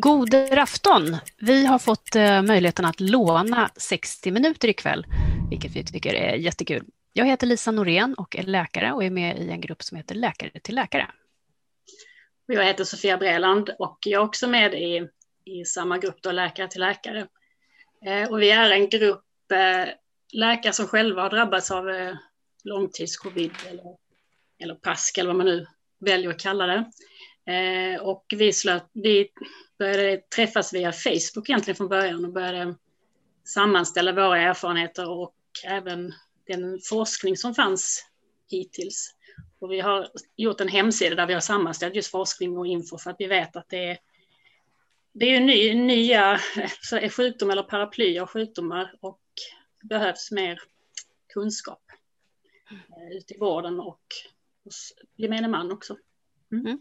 God afton! Vi har fått eh, möjligheten att låna 60 minuter ikväll, vilket vi tycker är jättekul. Jag heter Lisa Norén och är läkare och är med i en grupp som heter Läkare till läkare. Jag heter Sofia Breland och jag är också med i, i samma grupp, då, Läkare till läkare. Eh, och vi är en grupp eh, läkare som själva har drabbats av långtidscovid eller, eller PASK eller vad man nu väljer att kalla det. Eh, och vi, slöt, vi började träffas via Facebook egentligen från början och började sammanställa våra erfarenheter och även den forskning som fanns hittills. Och vi har gjort en hemsida där vi har sammanställt just forskning och info för att vi vet att det är, det är ny, nya sjukdomar eller paraplyer av sjukdomar och det behövs mer kunskap eh, ute i vården och hos gemene man också. Mm. Mm.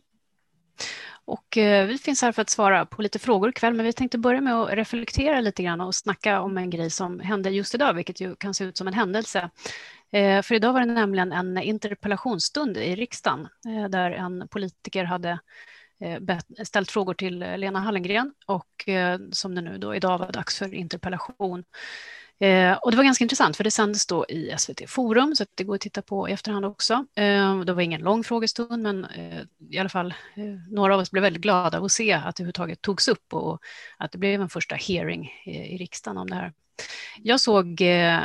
Och eh, vi finns här för att svara på lite frågor ikväll, men vi tänkte börja med att reflektera lite grann och snacka om en grej som hände just idag, vilket ju kan se ut som en händelse. Eh, för idag var det nämligen en interpellationsstund i riksdagen eh, där en politiker hade ställt frågor till Lena Hallengren och som det nu då idag var dags för interpellation. Eh, och det var ganska intressant för det sändes då i SVT Forum så det går att titta på i efterhand också. Eh, det var ingen lång frågestund men eh, i alla fall eh, några av oss blev väldigt glada av att se att det överhuvudtaget togs upp och att det blev en första hearing i, i riksdagen om det här. Jag såg eh,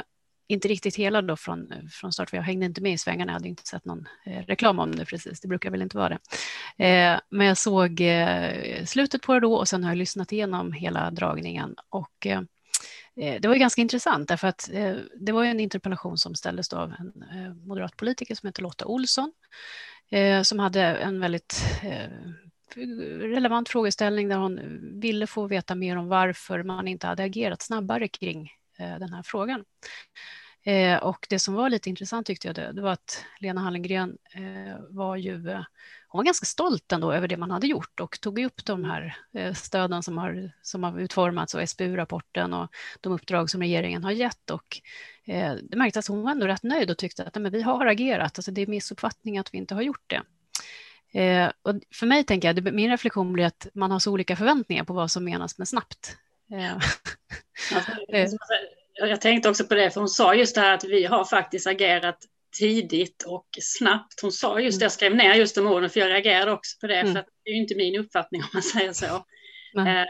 inte riktigt hela då från, från start, för jag hängde inte med i svängarna, jag hade inte sett någon eh, reklam om det precis, det brukar väl inte vara det. Eh, men jag såg eh, slutet på det då och sen har jag lyssnat igenom hela dragningen och Eh, Eh, det var ju ganska intressant därför att eh, det var en interpellation som ställdes av en eh, moderat politiker som heter Lotta Olsson som hade en väldigt relevant frågeställning där hon ville få veta mer om varför man inte hade agerat snabbare kring den här frågan. Och det som var lite intressant tyckte jag det, det var att Lena Hallengren var ju hon var ganska stolt ändå över det man hade gjort och tog upp de här eh, stöden som har, som har utformats och SBU-rapporten och de uppdrag som regeringen har gett. Och eh, det märktes att hon var ändå rätt nöjd och tyckte att men vi har agerat, alltså det är missuppfattning att vi inte har gjort det. Eh, och för mig tänker jag, min reflektion blir att man har så olika förväntningar på vad som menas med snabbt. Alltså, jag tänkte också på det, för hon sa just det här att vi har faktiskt agerat tidigt och snabbt. Hon sa just det, jag skrev ner just de orden, för jag reagerade också på det, mm. för att det är ju inte min uppfattning om man säger så. Mm.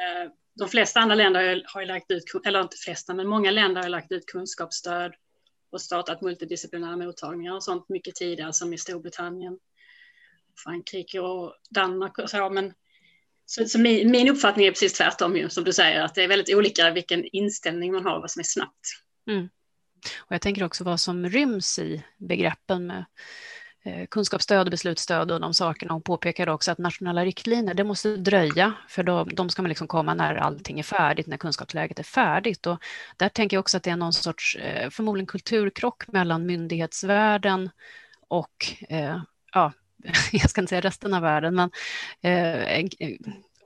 De flesta andra länder har ju lagt ut, eller inte flesta, men många länder har lagt ut kunskapsstöd och startat multidisciplinära mottagningar och sånt mycket tidigare, som i Storbritannien, Frankrike och Danmark och så. Men, så, så min, min, uppfattning är precis tvärtom, ju, som du säger, att det är väldigt olika vilken inställning man har, vad som är snabbt. Mm. Och jag tänker också vad som ryms i begreppen med eh, kunskapsstöd och beslutsstöd och de sakerna. Hon påpekade också att nationella riktlinjer, det måste dröja, för då, de ska man liksom komma när allting är färdigt, när kunskapsläget är färdigt. Och där tänker jag också att det är någon sorts, eh, förmodligen kulturkrock mellan myndighetsvärlden och, eh, ja, jag ska inte säga resten av världen, men eh,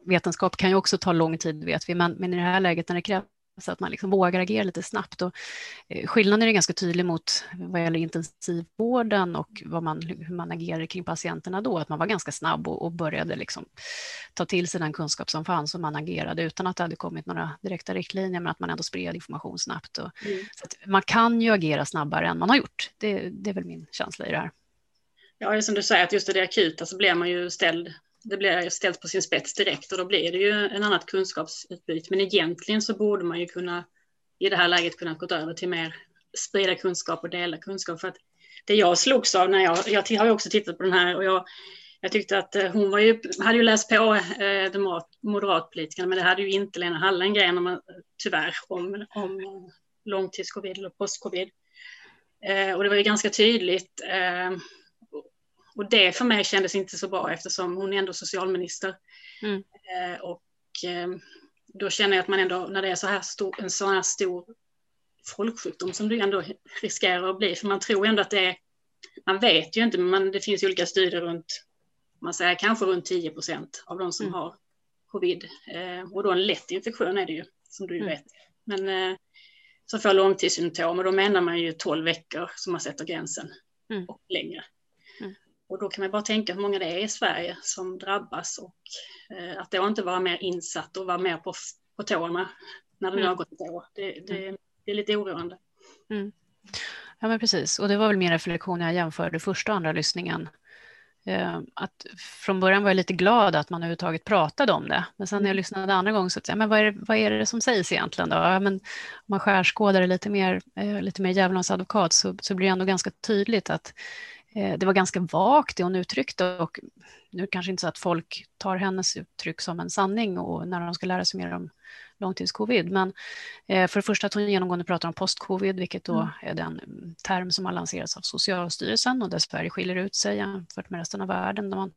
vetenskap kan ju också ta lång tid vet vi, men, men i det här läget när det krävs så att man liksom vågar agera lite snabbt. Och eh, skillnaden är ganska tydlig mot vad gäller intensivvården och vad man, hur man agerar kring patienterna då, att man var ganska snabb och, och började liksom ta till sig den kunskap som fanns och man agerade utan att det hade kommit några direkta riktlinjer, men att man ändå spred information snabbt. Och, mm. man kan ju agera snabbare än man har gjort. Det, det är väl min känsla i det här. Ja, som du säger, att just i det akuta så blir man ju ställd det blir ställt på sin spets direkt och då blir det ju en annat kunskapsutbyte. Men egentligen så borde man ju kunna i det här läget kunna gå över till mer sprida kunskap och dela kunskap. För att det jag slogs av när jag, jag har ju också tittat på den här och jag, jag tyckte att eh, hon var ju, hade ju läst på eh, de moderatpolitikerna, men det hade ju inte Lena Hallengren, om tyvärr, om, om eh, långtidscovid eller postcovid. Eh, och det var ju ganska tydligt eh, och det för mig kändes inte så bra eftersom hon är ändå socialminister. Mm. Eh, och eh, då känner jag att man ändå, när det är så här stor, en så här stor folksjukdom som det ändå riskerar att bli, för man tror ändå att det är, man vet ju inte, men det finns olika studier runt, man säger kanske runt 10 procent av de som mm. har covid. Eh, och då en lätt infektion är det ju, som du mm. vet. Men eh, som får långtidssymptom och då menar man ju 12 veckor som man sätter gränsen mm. och längre. Och då kan man bara tänka hur många det är i Sverige som drabbas och eh, att då inte vara mer insatt och vara mer på, på tårna när det nu mm. har gått ett år. Det, det, mm. det är lite oroande. Mm. Ja, men precis. Och det var väl min reflektion när jag jämförde första och andra lyssningen. Eh, att från början var jag lite glad att man överhuvudtaget pratade om det. Men sen när jag mm. lyssnade andra gången så tänkte jag, men vad är, det, vad är det som sägs egentligen då? Ja, men om man skärskådar det lite mer, eh, lite mer djävulens advokat så, så blir det ändå ganska tydligt att det var ganska vagt det hon uttryckte och nu kanske inte så att folk tar hennes uttryck som en sanning och när de ska lära sig mer om långtidscovid. Men eh, för det första att hon genomgående pratar om postcovid, vilket då mm. är den term som har lanserats av Socialstyrelsen och där Sverige skiljer ut sig jämfört med resten av världen. Där man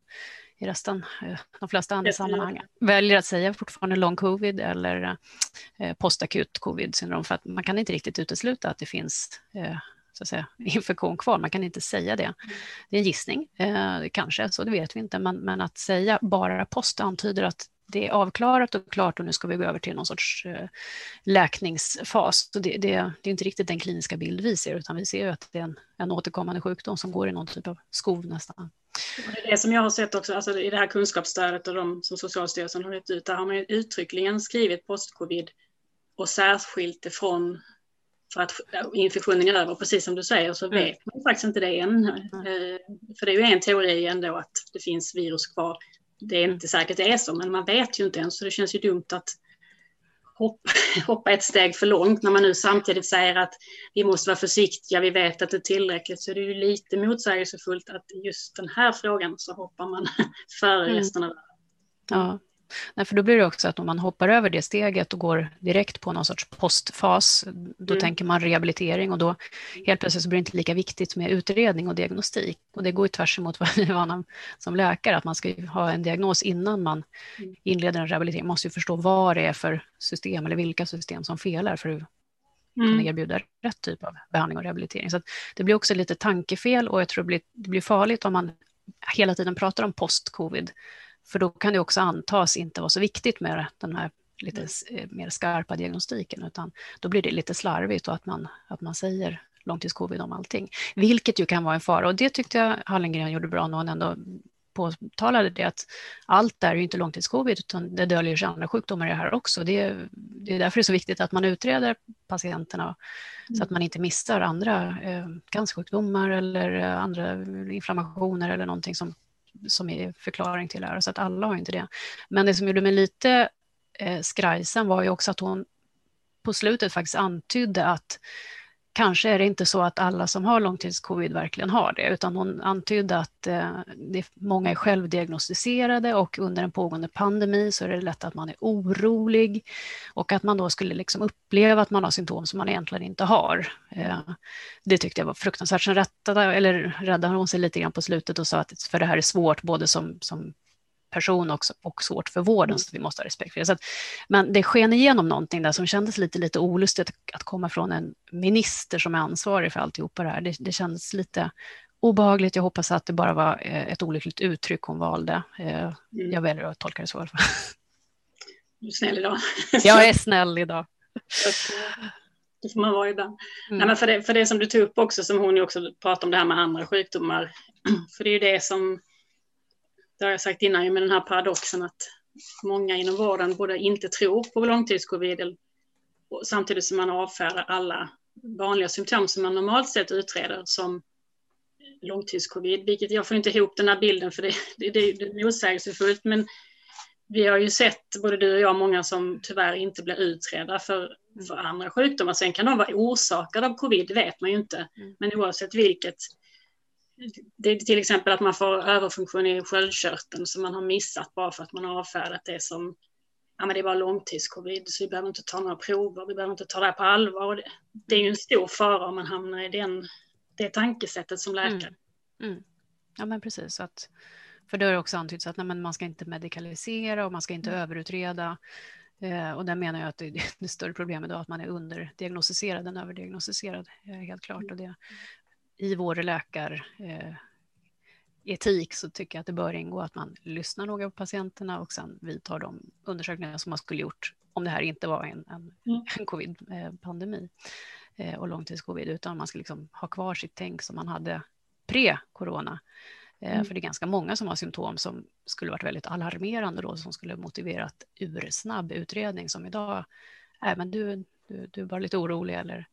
i resten, eh, de flesta andra sammanhang väljer att säga fortfarande long covid eller eh, postakut covid-syndrom för att man kan inte riktigt utesluta att det finns så att säga, infektion kvar. Man kan inte säga det. Det är en gissning, eh, kanske, så det vet vi inte. Men, men att säga bara post antyder att det är avklarat och klart och nu ska vi gå över till någon sorts eh, läkningsfas. Så det, det, det, är inte riktigt den kliniska bild vi ser, utan vi ser att det är en, en återkommande sjukdom som går i någon typ av skov nästan. det är det som jag har sett också, alltså i det här kunskapsstödet och de som Socialstyrelsen har gett ut, där har man ju uttryckligen skrivit postcovid och särskilt ifrån för att infektionen är över, precis som du säger, så mm. vet man faktiskt inte det än. Mm. För det är ju en teori ändå att det finns virus kvar det är inte säkert det är så, men man vet ju inte än, så det känns ju dumt att hoppa, hoppa ett steg för långt när man nu samtidigt säger att vi måste vara försiktiga, vi vet att det är tillräckligt, så det är ju lite motsägelsefullt att just den här frågan så hoppar man före mm. resten av världen. Ja, Nej, för då blir det också att om man hoppar över det steget och går direkt på någon sorts postfas, då mm. tänker man rehabilitering och då helt plötsligt så blir det inte lika viktigt med utredning och diagnostik. Och det går ju tvärs emot vad vi är vana som läkare, att man ska ha en diagnos innan man mm. inleder en rehabilitering. Man måste ju förstå vad det är för system eller vilka system som felar för att kunna mm. erbjuda rätt typ av behandling och rehabilitering. Så det blir också lite tankefel och jag tror det blir, det blir farligt om man hela tiden pratar om post-covid för då kan det också antas inte vara så viktigt med den här lite mm. eh, mer skarpa diagnostiken, utan då blir det lite slarvigt och att man, att man säger långtidscovid om allting, vilket ju kan vara en fara. Och det tyckte jag Hallengren gjorde bra när hon ändå påtalade det att allt är ju inte långtidscovid utan det döljer sig andra sjukdomar i det här också. Det är, det är därför det är så viktigt att man utreder patienterna mm. så att man inte missar andra eh, cancersjukdomar eller andra inflammationer eller någonting som som är förklaring till det här, så att alla har inte det. Men det som gjorde mig lite eh, skrajsen var ju också att hon på slutet faktiskt antydde att kanske är det inte så att alla som har långtidscovid verkligen har det, utan hon antydde att eh, det, många är självdiagnostiserade och under en pågående pandemi så är det lätt att man är orolig och att man då skulle liksom uppleva att man har symptom som man egentligen inte har. Eh, det tyckte jag var fruktansvärt. Sen rättade, eller räddade hon sig lite grann på slutet och sa att för det här är svårt både som, som person också, och svårt för vården, så vi måste ha respekt för det. Så att, men det sken igenom någonting där som kändes lite, lite olustigt att komma från en minister som är ansvarig för alltihopa det här. Det, det kändes lite obehagligt. Jag hoppas att det bara var eh, ett olyckligt uttryck hon valde. Eh, mm. Jag väljer att tolka det så i alla fall. Du är snäll idag. Jag är snäll idag. Det får man vara ibland. Mm. Nej, men för, det, för det som du tog upp också, som hon ju också pratade om det här med andra sjukdomar, för det är ju det som det har jag sagt innan med den här paradoxen att många inom vården både inte tror på långtidscovid samtidigt som man avfärdar alla vanliga symptom som man normalt sett utreder som långtidscovid, vilket jag får inte ihop den här bilden för det, det, det, det är motsägelsefullt. Men vi har ju sett, både du och jag, många som tyvärr inte blir utredda för, för andra sjukdomar. Sen kan de vara orsakade av covid, det vet man ju inte. Mm. Men oavsett vilket det är till exempel att man får överfunktion i sköldkörteln som man har missat bara för att man har avfärdat det som ja, men det är bara långtidscovid så vi behöver inte ta några prover, vi behöver inte ta det här på allvar. Det, det är ju en stor fara om man hamnar i den, det tankesättet som läkare. Mm. Mm. Ja men precis, att, för det har också antytts att nej, men man ska inte medikalisera och man ska inte mm. överutreda. Eh, och där menar jag att det, är det större problemet då att man är underdiagnostiserad än överdiagnostiserad, helt klart. Och det, i vår läkaretik eh, så tycker jag att det bör ingå att man lyssnar noga på patienterna och sen vidtar de undersökningar som man skulle gjort om det här inte var en, en, mm. en covid-pandemi eh, och långtidscovid, utan man ska liksom ha kvar sitt tänk som man hade pre-corona. Mm. För det är ganska många som har symptom som skulle varit väldigt alarmerande då, som skulle motiverat ursnabb utredning som idag, nej men du, du, du bara lite orolig eller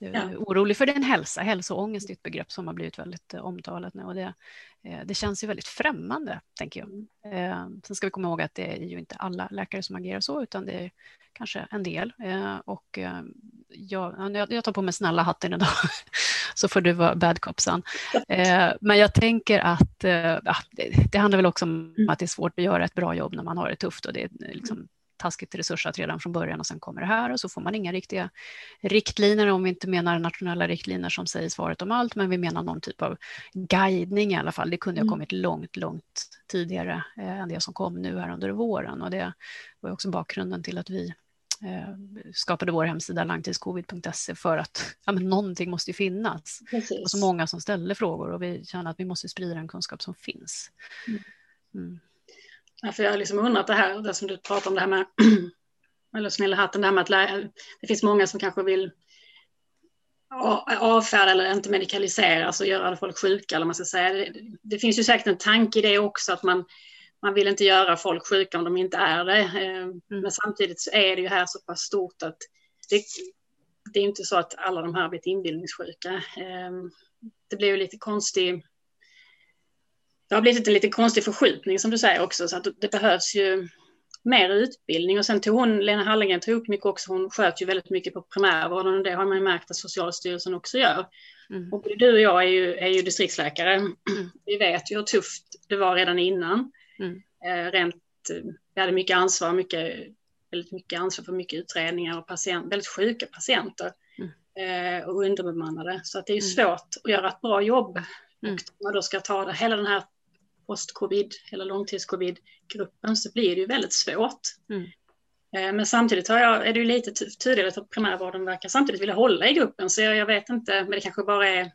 ja. orolig för din hälsa. Hälsoångest är ett begrepp som har blivit väldigt eh, omtalat nu och det, eh, det känns ju väldigt främmande, tänker jag. Mm. Sen ska vi komma ihåg att det är ju inte alla läkare som agerar så, utan det är kanske en del. Och jag, jag tar på mig snälla hatten idag, så får du vara bad cop sen. Men jag tänker att ja, det, det handlar väl också om mm. att det är svårt att göra ett bra jobb när man har det tufft och det är liksom taskigt resursat redan från början och sen kommer det här och så får man inga riktiga riktlinjer om vi inte menar nationella riktlinjer som säger svaret om allt, men vi menar någon typ av guidning i alla fall. Det kunde ha mm. kommit långt, långt tidigare eh, än det som kom nu här under våren och det var också bakgrunden till att vi eh, skapade vår hemsida langtidscovid.se för att ja, men någonting måste finnas. Precis. Och så många som ställde frågor och vi känner att vi måste sprida den kunskap som finns. Mm. Ja, för jag har liksom undrat det här, det som du pratar om det här med, eller snälla hatten, det här med att lära, det finns många som kanske vill avfärda eller inte medikalisera, alltså göra folk sjuka eller man ska säga. Det, det, finns ju säkert en tanke i det också att man, man vill inte göra folk sjuka om de inte är det. Eh, mm. Men samtidigt så är det ju här så pass stort att det, det är inte så att alla de här har blivit inbildningssjuka. Eh, det blir ju lite konstigt det har blivit en lite konstig förskjutning som du säger också, så att det behövs ju mer utbildning. Och sen tog hon, Lena Hallengren tog upp mycket också, hon sköt ju väldigt mycket på primärvården och det har man ju märkt att Socialstyrelsen också gör. Mm. Och du och jag är ju, är ju distriktsläkare. Mm. Vi vet ju hur tufft det var redan innan. Mm. Eh, rent, vi hade mycket ansvar, mycket, väldigt mycket ansvar för mycket utredningar och patient, väldigt sjuka patienter. Mm. Eh, och underbemannade. Så att det är ju mm. svårt att göra ett bra jobb. Och man då ska ta det, hela den här post-covid eller långtids-covid-gruppen så blir det ju väldigt svårt. Mm. Eh, men samtidigt har jag, är det ju lite tydligt att primärvården verkar samtidigt vilja hålla i gruppen, så jag, jag vet inte, men det kanske bara är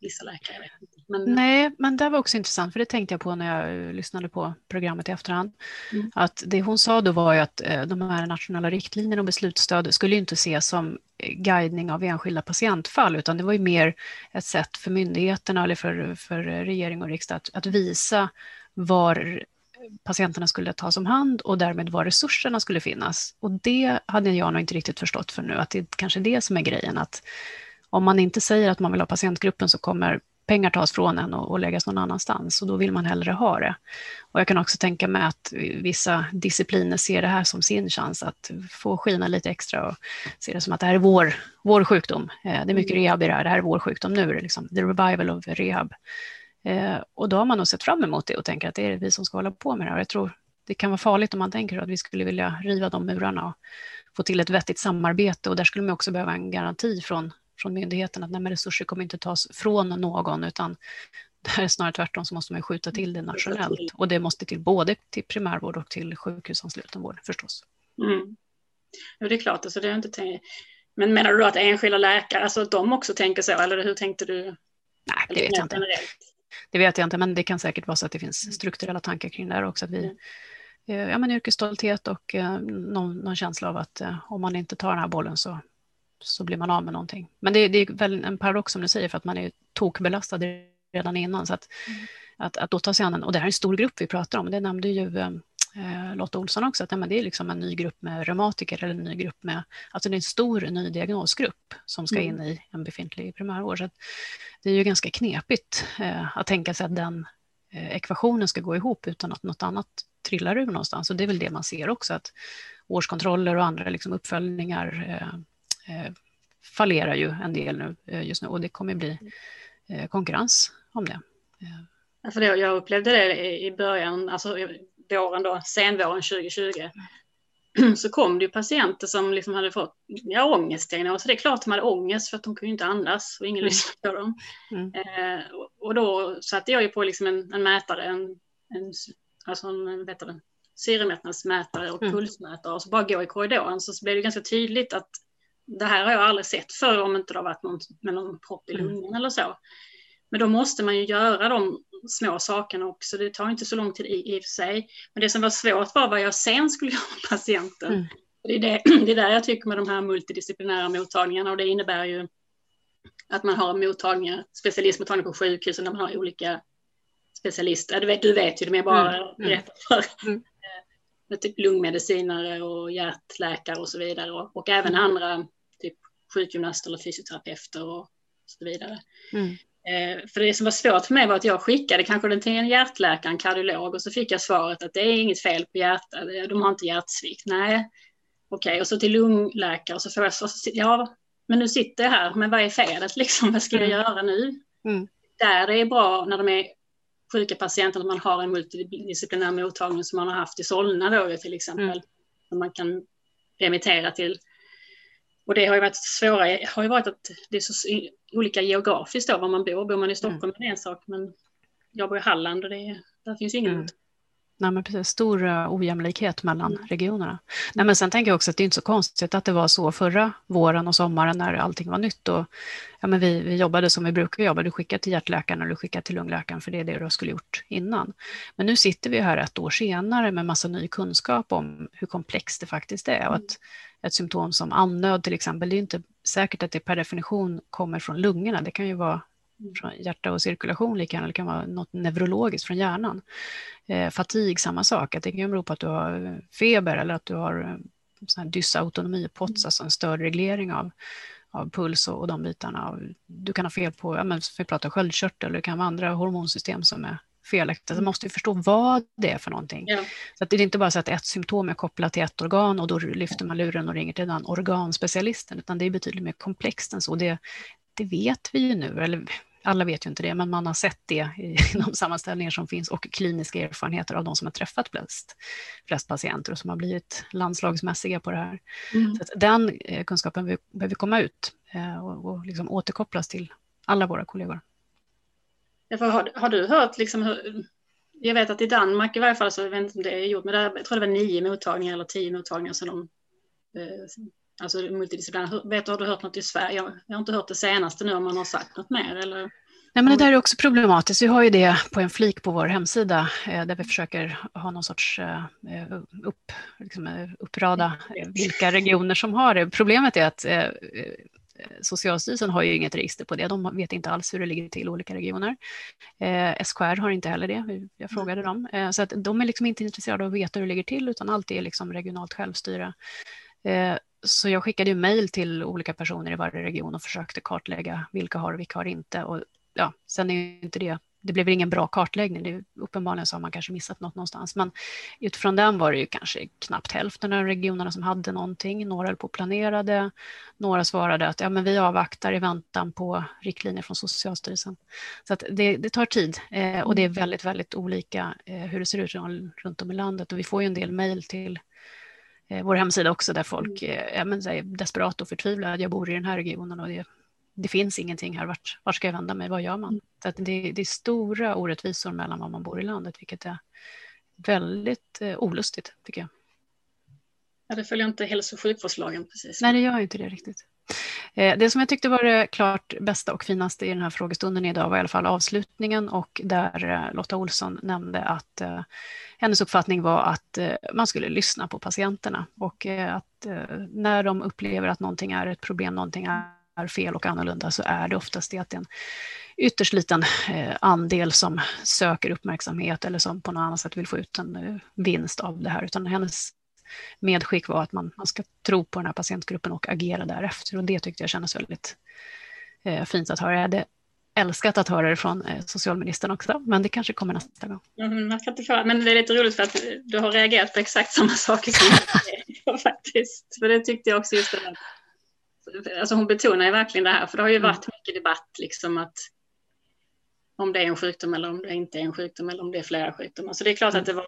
vissa läkare. Jag vet inte. Men... Nej, men det var också intressant, för det tänkte jag på när jag lyssnade på programmet i efterhand. Mm. Att det hon sa då var ju att eh, de här nationella riktlinjerna och beslutsstöd skulle inte ses som guidning av enskilda patientfall, utan det var ju mer ett sätt för myndigheterna eller för, för regering och riksdag att, att visa var patienterna skulle tas om hand och därmed var resurserna skulle finnas. Och det hade jag nog inte riktigt förstått för nu, att det kanske är det som är grejen, att om man inte säger att man vill ha patientgruppen så kommer pengar tas från en och, och läggas någon annanstans och då vill man hellre ha det. Och jag kan också tänka mig att vissa discipliner ser det här som sin chans att få skina lite extra och se det som att det här är vår, vår sjukdom. Eh, det är mycket mm. rehab i det här, det här är vår sjukdom nu, är det liksom the revival of rehab. Eh, och då har man nog sett fram emot det och tänker att det är vi som ska hålla på med det här. Jag tror det kan vara farligt om man tänker att vi skulle vilja riva de murarna och få till ett vettigt samarbete och där skulle man också behöva en garanti från från myndigheten att nej, resurser kommer inte tas från någon, utan det är snarare tvärtom så måste man skjuta till det nationellt. Och det måste till både till primärvård och till sjukhusansluten vård förstås. Mm. Ja, det är klart, alltså det är inte tänkt. Men menar du att enskilda läkare, alltså de också tänker så, eller hur tänkte du? Nej, det vet jag inte. Generellt? Det vet jag inte, men det kan säkert vara så att det finns mm. strukturella tankar kring det här också. Att vi, mm. Eh, ja, men yrkesstolthet och eh, någon, någon, känsla av att eh, om man inte tar den här bollen så så blir man av med någonting. Men det, det är väl en paradox som du säger, för att man är tokbelastad redan innan. Så att, mm. att, att då ta sig an en, och det här är en stor grupp vi pratar om, det nämnde ju eh, Lotta Olsson också, att nej, det är liksom en ny grupp med reumatiker eller en ny grupp med, alltså det är en stor ny diagnosgrupp som ska in mm. i en befintlig primärvård. Så det är ju ganska knepigt eh, att tänka sig att den eh, ekvationen ska gå ihop utan att något annat trillar ur någonstans. Och det är väl det man ser också, att årskontroller och andra liksom uppföljningar eh, eh, fallerar ju en del nu eh, just nu och det kommer bli eh, konkurrens om det. För det, jag upplevde det i början, alltså våren då, senvåren 2020, så kom det ju patienter som liksom hade fått ja, ångestdiagnoser. Det är klart de hade ångest för att de kunde inte andas och ingen mm. lyssnade på dem. Mm. Eh, och då satte jag ju på liksom en, en mätare, en, en, alltså en, vet du, syremättnadsmätare och mm. pulsmätare och så bara gå i korridoren så blev det ganska tydligt att det här har jag aldrig sett förr om inte det har varit någon med någon propp i mm. lungan mm. eller så. Men då måste man ju göra de små sakerna också. Det tar inte så lång tid i, i och för sig. Men det som var svårt var vad jag sen skulle göra med patienten. Mm. Det, är det, det är där jag tycker med de här multidisciplinära mottagningarna och det innebär ju att man har mottagningar, specialistmottagningar på sjukhusen där man har olika specialist, du vet, du vet ju det, jag bara mm. mm. berättar för. Mm. Med typ lungmedicinare och hjärtläkare och så vidare. Och, och även mm. andra, sjukgymnaster eller fysioterapeuter och så vidare. Mm. Eh, för det som var svårt för mig var att jag skickade kanske den till en hjärtläkare, en kardiolog, och så fick jag svaret att det är inget fel på hjärtat, de har inte hjärtsvikt. Nej, okej, okay. och så till lungläkare och så får jag så, ja, men nu sitter jag här, men vad är felet liksom, vad ska jag mm. göra nu? Mm. Där det är bra när de är sjuka patienter, att man har en multidisciplinär mottagning som man har haft i Solna då till exempel, mm. som man kan remittera till. Och det har ju varit svåra, har ju varit att det är så olika geografiskt då var man bor. Bor man i Stockholm mm. är det en sak, men jag bor i Halland och det, där finns ju ingen mm. Nej, men precis, stor uh, ojämlikhet mellan mm. regionerna. Nej, men sen tänker jag också att det är inte så konstigt att det var så förra våren och sommaren när allting var nytt. Och, ja, men vi, vi jobbade som vi brukar jobba, du skickar till hjärtläkaren och du skickar till lungläkaren för det är det du skulle gjort innan. Men nu sitter vi här ett år senare med massa ny kunskap om hur komplext det faktiskt är. Och att ett symptom som andnöd till exempel, det är inte säkert att det per definition kommer från lungorna. Det kan ju vara från hjärta och cirkulation lika gärna, det kan vara något neurologiskt från hjärnan. Eh, fatig, samma sak, att det kan bero på att du har feber eller att du har eh, sån här dysautonomi, POTS, alltså en störd reglering av, av puls och, och de bitarna. Du kan ha fel på, ja, men vi pratar sköldkörtel, det kan vara andra hormonsystem som är felaktigt. Man måste ju förstå vad det är för någonting. Ja. Så att det är inte bara så att ett symptom är kopplat till ett organ och då lyfter man luren och ringer till den organspecialisten, utan det är betydligt mer komplext än så. Det, det vet vi ju nu, eller alla vet ju inte det, men man har sett det i de sammanställningar som finns och kliniska erfarenheter av de som har träffat flest, flest patienter och som har blivit landslagsmässiga på det här. Mm. Så den eh, kunskapen behöver komma ut eh, och, och liksom återkopplas till alla våra kollegor. Har, har du hört, liksom hur, jag vet att i Danmark i varje fall, så jag vet inte om det är gjort, men där, jag tror det var nio mottagningar eller tio mottagningar som de eh, Alltså multidisciplinärt. Vet du, har du hört något i Sverige? Jag har inte hört det senaste nu om man har sagt något mer. Eller? Nej, men det där är också problematiskt. Vi har ju det på en flik på vår hemsida eh, där vi försöker ha någon sorts eh, upp, liksom, upprada vilka regioner som har det. Problemet är att Socialstyrelsen har ju inget register på det. De vet inte alls hur det ligger till i olika regioner. Eh, SKR har inte heller det. Jag frågade dem. Eh, så att de är liksom inte intresserade av att veta hur det ligger till, utan allt är liksom regionalt självstyre. Eh, så jag skickade ju mejl till olika personer i varje region och försökte kartlägga vilka har och vilka har inte. Och ja, sen är ju inte det, det blev ingen bra kartläggning. Det, uppenbarligen så har man kanske missat något någonstans. Men utifrån den var det ju kanske knappt hälften av regionerna som hade någonting. Några höll på planerade. Några svarade att ja, men vi avvaktar i väntan på riktlinjer från Socialstyrelsen. Så det, det tar tid eh, och det är väldigt, väldigt olika eh, hur det ser ut runt om i landet. Och vi får ju en del mejl till eh, vår hemsida också där folk mm. eh, är desperat och förtvivlade. Jag bor i den här regionen och det, det finns ingenting här. Vart, vart ska jag vända mig? Vad gör man? Mm. Så det, det, är stora orättvisor mellan var man bor i landet, vilket är väldigt eh, olustigt tycker jag. Ja, det följer inte hälso och sjukvårdslagen precis. Nej, det gör inte det riktigt. Eh, det som jag tyckte var det klart bästa och finaste i den här frågestunden idag var i alla fall avslutningen och där eh, Lotta Olsson nämnde att hennes uppfattning var att man skulle lyssna på patienterna och att när de upplever att någonting är ett problem, någonting är fel och annorlunda så är det oftast det att det är en ytterst liten eh, andel som söker uppmärksamhet eller som på något annat sätt vill få ut en eh, vinst av det här, utan hennes medskick var att man, man ska tro på den här patientgruppen och agera därefter. Och det tyckte jag kändes väldigt eh, fint att höra. Jag hade älskat att höra det från eh, socialministern också, men det kanske kommer nästa gång. Mm, man kan inte föra, men det är lite roligt för att du har reagerat på exakt samma saker som jag faktiskt. För det tyckte jag också just det Alltså hon betonar ju verkligen det här, för det har ju mm. varit mycket debatt liksom att om det är en sjukdom eller om det inte är en sjukdom eller om det är flera sjukdomar. Så det är klart mm. att det var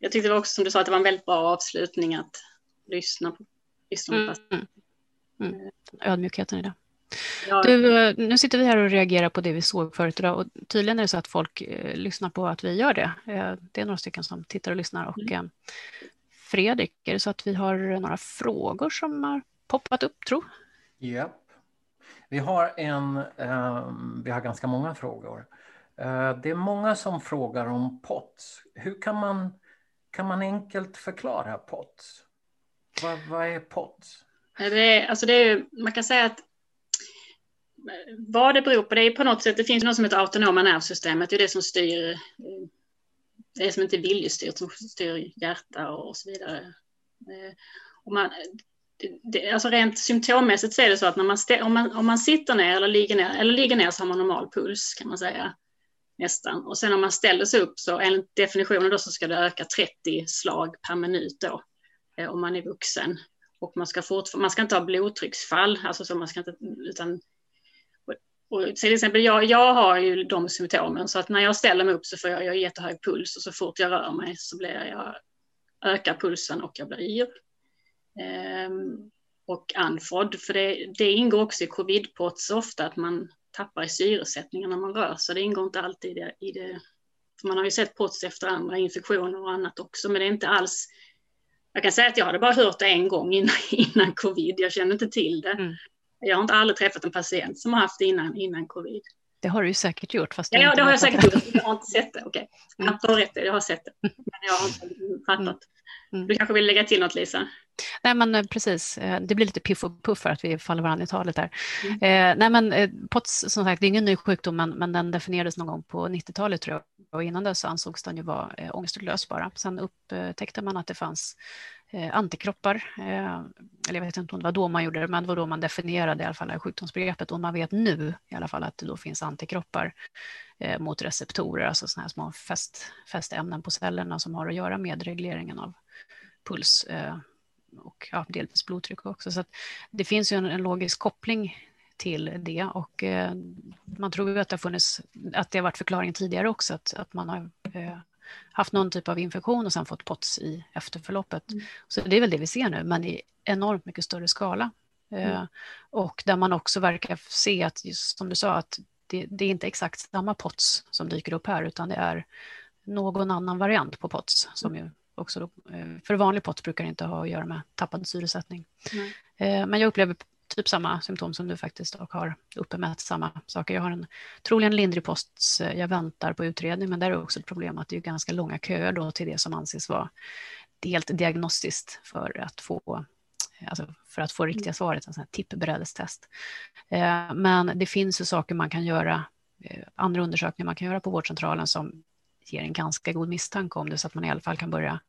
jag tyckte det var också som du sa att det var en väldigt bra avslutning att lyssna på. Lyssna på mm. Mm. mm. Ödmjukheten i det. Ja. Du, eh, nu sitter vi här och reagerar på det vi såg förut idag och tydligen är det så att folk eh, lyssnar på att vi gör det. Eh, det är några stycken som tittar och lyssnar och mm. eh, Fredrik, är det så att vi har några frågor som har poppat upp, tro? Japp. Vi har en, eh, vi har ganska många frågor. Eh, det är många som frågar om POTS. Hur kan man kan man enkelt förklara POTS? Vad, vad är POTS? Det är, alltså det är, man kan säga att vad det beror på, det är på något sätt, det finns något som heter autonoma nervsystemet, det är det som styr, eh, det är som inte är viljestyrt, som styr hjärta och så vidare. Eh, och man, det, alltså rent symptommässigt så är det så att när man, om, man, om man sitter ner eller ligger ner, eller ligger ner så har man normal puls kan man säga nästan. Och sen om man ställer sig upp så enligt definitionen då så ska det öka 30 slag per minut då eh, om man är vuxen. Och man ska, man ska inte ha blodtrycksfall, alltså så man ska inte, utan och till exempel jag, jag har ju de symptomen så att när jag ställer mig upp så får jag, jag jättehög puls och så fort jag rör mig så blir jag, ökar pulsen och jag blir yr. Ehm, och andfådd, för det, det ingår också i covid-POTS ofta att man tappar i syresättningen när man rör sig. Det ingår inte alltid i det. I det man har ju sett POTS efter andra infektioner och annat också, men det är inte alls jag kan säga att jag hade bara hört det en gång innan, innan covid. Jag kände inte till det. Mm. Jag har inte aldrig träffat en patient som har haft det innan, innan covid. Det har du ju säkert gjort. Fast ja, det har jag säkert gjort. Jag har inte sett det. Okej, okay. mm. jag har rätt, jag har sett det. Men jag har inte fattat. Mm. Du kanske vill lägga till något, Lisa? Nej, men eh, precis. Eh, det blir lite piff och puff för att vi faller varandra i talet där. Mm. Eh, nej, men POTS, som sagt, det är ingen ny sjukdom, men, men den definierades någon gång på 90-talet tror jag. Och innan dess ansågs den ju vara eh, ångestutlös bara. Sen upptäckte man att det fanns eh, antikroppar. Eh, eller jag vet inte om det var då man gjorde det, men det var då man definierade i alla fall sjukdomsbegreppet. Och man vet nu i alla fall att det då finns antikroppar mot receptorer, alltså sådana här små fäst, fästämnen på cellerna som har att göra med regleringen av puls eh, och ja, delvis blodtryck också. Så det finns ju en, en, logisk koppling till det och eh, man tror att det har funnits, att det har varit förklaringen tidigare också, att, att man har eh, haft någon typ av infektion och sen fått POTS i efterförloppet. Mm. Så det är väl det vi ser nu, men i enormt mycket större skala. Mm. och där man också verkar se att, just som du sa, att det, det, är inte exakt samma POTS som dyker upp här, utan det är någon annan variant på POTS som ju också då, eh, för vanlig POTS brukar det inte ha att göra med tappad syresättning. Mm. Men jag upplever typ samma symptom som du faktiskt och har uppmätt samma saker. Jag har en troligen lindrig post, jag väntar på utredning, men där är också ett problem att det är ganska långa köer då till det som anses vara helt diagnostiskt för att få alltså för att få riktiga svaret, en sån här tippbrädestest. Eh, men det finns ju saker man kan göra, eh, andra undersökningar man kan göra på vårdcentralen som ger en ganska god misstanke om det, så att man i alla fall kan börja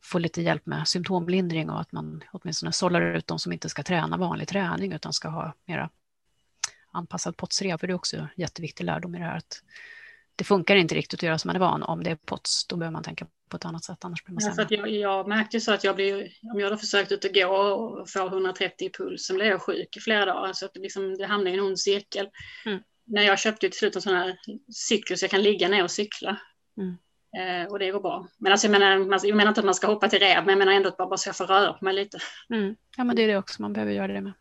få lite hjälp med symptomlindring och att man åtminstone sållar ut de som inte ska träna vanlig träning utan ska ha mera anpassad POTS-rehab, för det är också jätteviktig lärdom i det här att det funkar inte riktigt att göra som man är van. Om det är POTS, då behöver man tänka på ett annat sätt, annars blir man sämre. Ja, jag, jag märkte så att jag blir, om jag hade försökt ut och gå och få 130 i puls, så blev jag sjuk i flera dagar, så att det, liksom, det hamnade i en ond cirkel. Mm. När jag köpte till slut en sån här cykel så jag kan ligga ner och cykla. Mm. Eh, och det går bra. Men alltså, jag, menar, jag menar inte att man ska hoppa till räv, men jag menar ändå att bara, bara så jag får röra på mig lite. Mm. Ja, men det är det också, man behöver göra det med.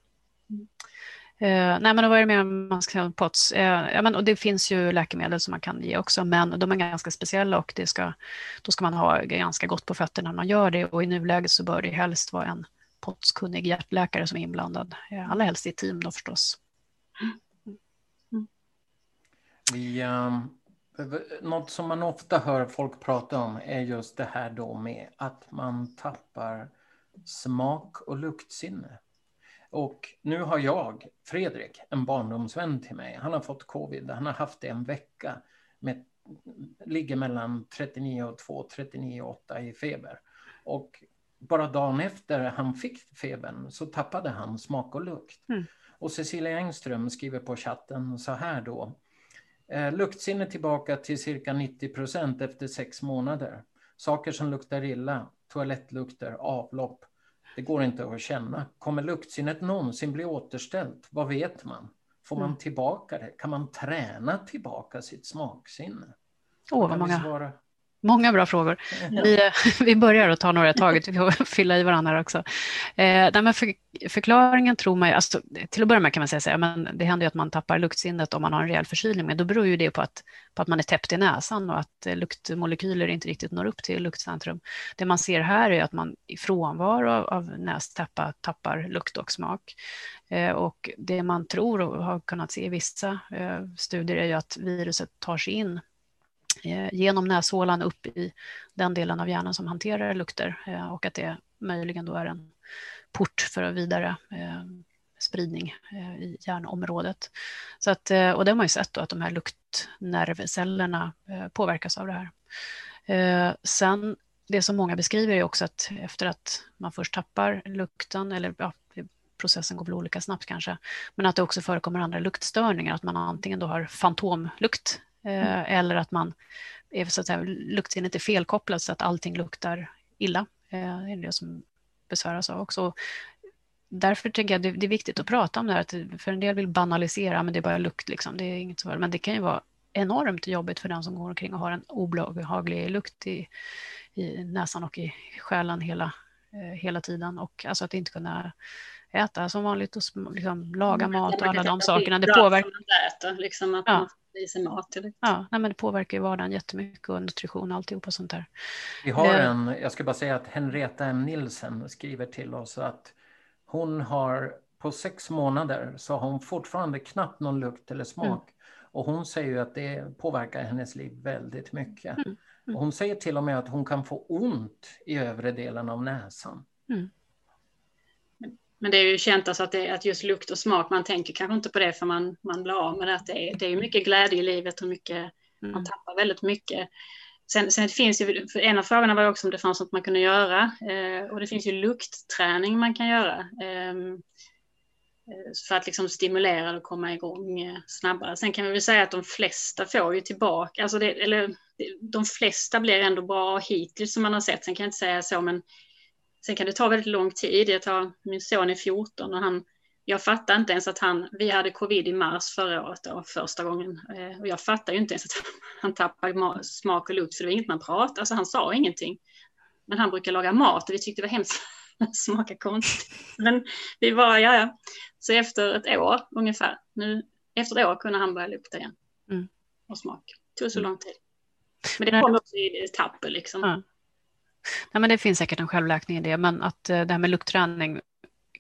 Mm. Eh, nej, men vad är det mer man ska säga POTS? Eh, ja, men, och det finns ju läkemedel som man kan ge också, men de är ganska speciella och det ska, då ska man ha ganska gott på fötterna när man gör det och i nuläget så bör det helst vara en POTS-kunnig hjärtläkare som är inblandad. Eh, allra helst i team då förstås. Mm. Vi, um något som man ofta hör folk prata om är just det här då med att man tappar smak och luktsinne. Och nu har jag, Fredrik, en barndomsvän till mig. Han har fått covid. Han har haft det en vecka. Med, ligger mellan 39 och 2, 39 och 8 i feber. Och bara dagen efter han fick febern så tappade han smak och lukt. Mm. Och Cecilia Engström skriver på chatten så här då. Eh, luktsinne tillbaka till cirka 90 procent efter sex månader. Saker som luktar illa, toalettlukter, avlopp. Det går inte att känna. Kommer luktsinnet någonsin bli återställt? Vad vet man? Får man mm. tillbaka det? Kan man träna tillbaka sitt smaksinne? Åh, oh, vad många. Många bra frågor. Vi, vi börjar att ta några i taget, vi får fylla i varandra också. Eh, för, förklaringen tror man ju, alltså, till att börja med kan man säga så här, men det händer ju att man tappar luktsinnet om man har en rejäl förkylning, men då beror ju det på att, på att man är täppt i näsan och att eh, luktmolekyler inte riktigt når upp till luktcentrum. Det man ser här är att man i frånvaro av, av nästäppa tappar lukt och smak. Eh, och det man tror och har kunnat se i vissa eh, studier är ju att viruset tar sig in Eh, genom näshålan upp i den delen av hjärnan som hanterar lukter eh, och att det möjligen då är en port för vidare eh, spridning i hjärnområdet. Så att, och det har man ju sett då att de här luktnervcellerna påverkas av det här. Sen det som många beskriver är också att efter att man först tappar lukten, eller ja, processen går väl olika snabbt kanske, men att det också förekommer andra luktstörningar, att man antingen då har fantomlukt eh, mm. eller att man är så att säga, luktsinnet är felkopplat så att allting luktar illa. Eh, det är det som besväras av också. Därför tänker jag att det, är viktigt att prata om det här, för en del vill banalisera, men det är bara lukt, liksom. det är inget så, men det kan ju vara enormt jobbigt för den som går omkring och har en obehaglig lukt i, i näsan och i själen hela, eh, hela tiden. Och alltså att inte kunna äta som vanligt och liksom, laga mm, mat och alla de sakerna. Det påverkar... Liksom att ja. I sig mat. Ja, nej, men det påverkar ju vardagen jättemycket och nutrition och alltihopa sånt där. Vi har en, jag ska bara säga att Henrietta M. Nilsen skriver till oss att hon har på sex månader så har hon fortfarande knappt någon lukt eller smak. Mm. Och hon säger ju att det påverkar hennes liv väldigt mycket. Mm. Mm. Och hon säger till och med att hon kan få ont i övre delen av näsan. Mm. Men det är ju känt alltså att, det, att just lukt och smak, man tänker kanske inte på det för man, man blir av med det. Att det, är, det är mycket glädje i livet och mycket, mm. man tappar väldigt mycket. Sen, sen finns ju, en av frågorna var också om det fanns något man kunde göra. Eh, och det finns ju luktträning man kan göra. Ehm, eh, för att liksom stimulera och komma igång eh, snabbare. Sen kan vi väl säga att de flesta får ju tillbaka, alltså det, eller de flesta blir ändå bra hittills som man har sett. Sen kan jag inte säga så, men Sen kan det ta väldigt lång tid. Jag tar, min son är 14 och han, jag fattar inte ens att han, vi hade covid i mars förra året då, första gången. Eh, och jag fattar ju inte ens att han tappade smak och lukt, för det var inget man pratade, alltså han sa ingenting. Men han brukar laga mat och vi tyckte det var hemskt smaka konstigt. Men vi var, ja, ja. Så efter ett år ungefär, nu, efter ett år kunde han börja lukta igen. Mm. Och smak. Det tog så mm. lång tid. Men det kom också i etapper liksom. Ja. Nej, men det finns säkert en självläkning i det, men att eh, det här med luktträning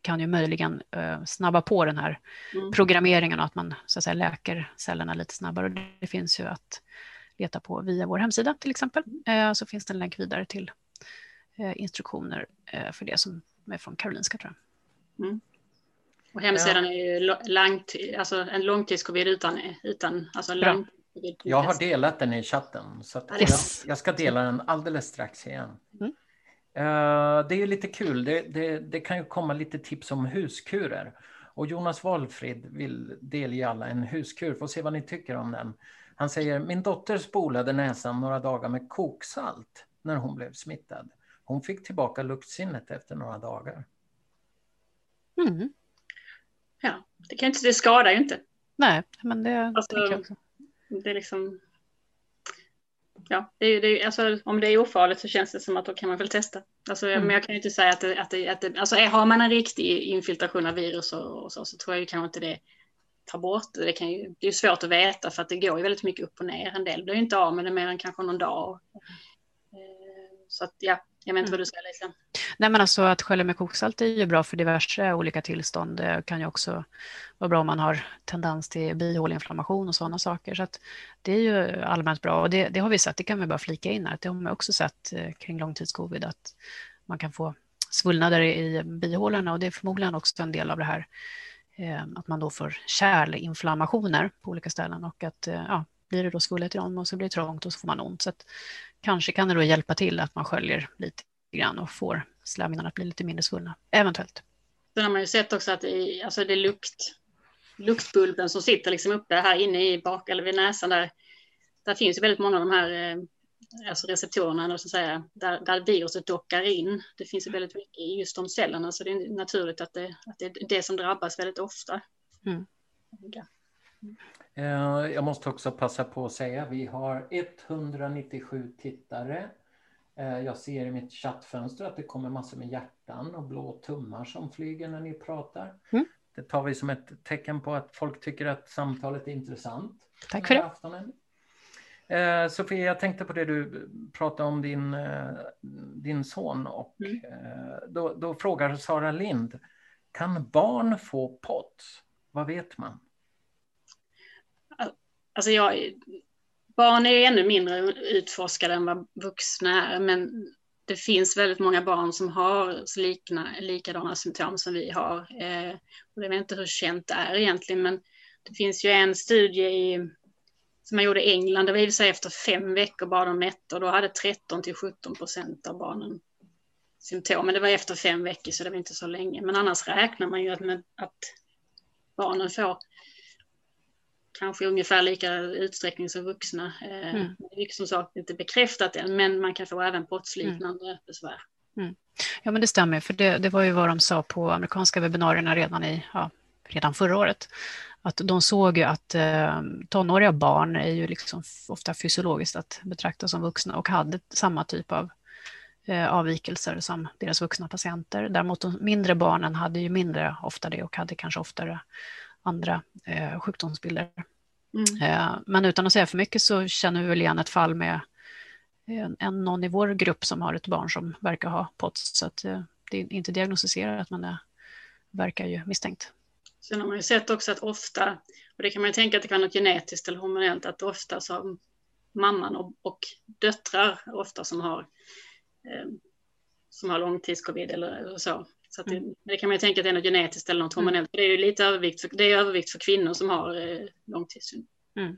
kan ju möjligen uh, snabba på den här mm. programmeringen och att man så att säga, läker cellerna lite snabbare. Och det finns ju att leta på via vår hemsida till exempel. Uh, så finns det en länk vidare till instruktioner för det som är från Karolinska tror jag. Mm. Och hemsidan ja. är ju långt, alltså en långtidscovid utan, utan alltså lång, jag har delat den i chatten, så jag, jag, ska dela den alldeles strax igen. Mm. Uh, det är lite kul, det, det, det, kan ju komma lite tips om huskurer. Och Jonas Walfrid vill delge alla en huskur, får se vad ni tycker om den. Han säger, min dotter spolade näsan några dagar med koksalt när hon blev smittad. Hon fick tillbaka luktsinnet efter några dagar. Mm. Ja, det, kan inte, det skadar ju inte. Nej, men det alltså, tänker jag också det är liksom... Ja, det är, det är, alltså, om det är ofarligt så känns det som att då kan man väl testa. Alltså, mm. Men jag kan ju inte säga att det, att det, att det, alltså, har man en riktig infiltration av virus och, och så, så tror jag ju kanske inte det tar bort det. Kan ju, det är svårt att veta för att det går ju väldigt mycket upp och ner. En del blir ju inte av med det mer än kanske någon dag. Eh, så att ja, jag vet inte vad du säger Lisa. Nej men alltså att skölja med koksalt är ju bra för diverse olika tillstånd. Det kan ju också vara bra om man har tendens till bihåleinflammation och sådana saker. Så att det är ju allmänt bra och det, det har vi sett, det kan vi bara flika in här, det har man också sett eh, kring långtidscovid att man kan få svullnader i bihålorna och det är förmodligen också en del av det här eh, att man då får kärlinflammationer på olika ställen och att eh, ja, blir det då svullet i dem och så blir det trångt och så får man ont. Så kanske kan det då hjälpa till att man sköljer lite grann och får slemhinnorna att bli lite mindre svullna, eventuellt. Sen har man ju sett också att det, alltså det är lukt, luktbulben som sitter liksom uppe här inne i bak eller vid näsan där. Där finns ju väldigt många av de här eh, alltså receptorerna, så säga, där, där viruset dockar in. Det finns ju väldigt mycket i just de cellerna, så det är naturligt att det, att det är det som drabbas väldigt ofta. Mm. Jag måste också passa på att säga, vi har 197 tittare. Eh, jag ser i mitt chattfönster att det kommer massor med hjärtan och blå tummar som flyger när ni pratar. Mm. Det tar vi som ett tecken på att folk tycker att samtalet är intressant. Tack för det. Aftonen. Eh, Sofia, jag tänkte på det du pratade om din, din son och mm. då, då frågar Sara Lind, kan barn få POTS? Vad vet man? Alltså jag, barn är ju ännu mindre utforskade än vad vuxna är, men det finns väldigt många barn som har likna, likadana symptom som vi har. Eh, och jag vet inte hur känt det är egentligen, men det finns ju en studie i, som man gjorde i England, det var i sig efter fem veckor bara de mätte och då hade 13 till 17 procent av barnen symptom. Men det var efter fem veckor så det var inte så länge. Men annars räknar man ju att, med, att barnen får kanske ungefär lika utsträckning som vuxna. Eh, mm. Det är som sagt inte bekräftat än, men man kan få även brottsliknande mm. besvär. Mm. Ja, men det stämmer, för det, det, var ju vad de sa på amerikanska webbinarierna redan, i, ja, redan förra året. Att de såg ju att eh, tonåriga barn är ju liksom ofta fysiologiskt att betrakta som vuxna och hade samma typ av eh, avvikelser som deras vuxna patienter. Däremot de mindre barnen hade ju mindre ofta det och hade kanske oftare andra eh, sjukdomsbilder. Mm. Eh, men utan att säga för mycket så känner vi väl igen ett fall med en, en någon i vår grupp som har ett barn som verkar ha POTS. Så att, eh, det är inte diagnostiserat men det verkar ju misstänkt. Sen har man ju sett också att ofta, och det kan man ju tänka att det kan vara något genetiskt eller hormonellt, att ofta så har mamman och, och döttrar ofta som har, eh, som har långtidscovid eller så. Så det, mm. det, kan man ju tänka att det är något genetiskt eller något mm. hormonellt. Mm. Det är ju lite övervikt för, det är övervikt för kvinnor som har eh, långtidssyndrom. Mm.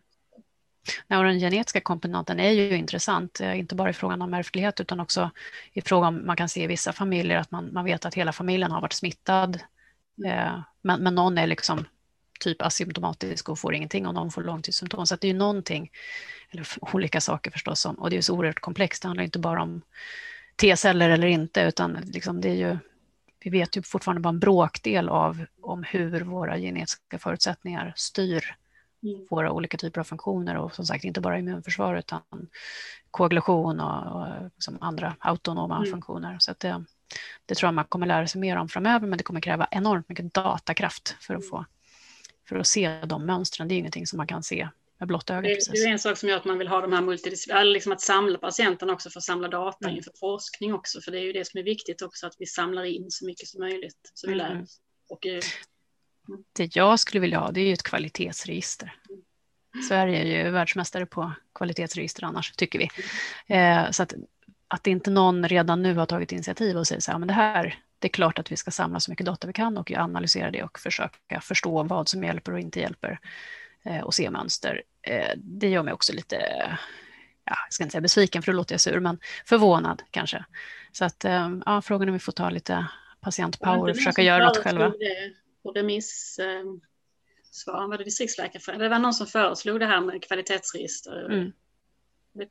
Ja, och den genetiska komponenten är ju intressant, eh, inte bara i frågan om ärftlighet utan också i fråga om, man kan se i vissa familjer att man, man vet att hela familjen har varit smittad, mm. eh, men, men någon är liksom typ asymptomatisk och får ingenting och någon får långtidssymptom. Så det är ju någonting, eller olika saker förstås, och det är så oerhört komplext. Det handlar inte bara om T-celler eller inte, utan liksom det är ju vi vet ju fortfarande bara en bråkdel av om hur våra genetiska förutsättningar styr mm. våra olika typer av funktioner och som sagt inte bara immunförsvar utan koagulation och, och liksom andra autonoma mm. funktioner. Så det, det tror jag man kommer lära sig mer om framöver men det kommer kräva enormt mycket datakraft för att, få, för att se de mönstren. Det är ingenting som man kan se med blotta ögat. Det, det, är en sak som gör att man vill ha de här multidisciplinära, liksom att samla patienten också för att samla data mm. inför forskning också, för det är ju det som är viktigt också, att vi samlar in så mycket som möjligt, så vi lär mm. oss. Och, eh, mm. Det jag skulle vilja ha, det är ju ett kvalitetsregister. Mm. Sverige är ju världsmästare på kvalitetsregister annars, tycker vi. Mm. Eh, så att, att inte någon redan nu har tagit initiativ och säger så här, men det här, det är klart att vi ska samla så mycket data vi kan och analysera det och försöka förstå vad som hjälper och inte hjälper. Eh, och se mönster. Eh, det gör mig också lite, ja, jag ska inte säga besviken för då låter jag sur, men förvånad kanske. Så att eh, ja, frågan om vi får ta lite patientpower och försöka göra något själva. På remiss svar, var det distriktsläkarföreningen? Det var någon som föreslog det här med kvalitetsregister. Mm.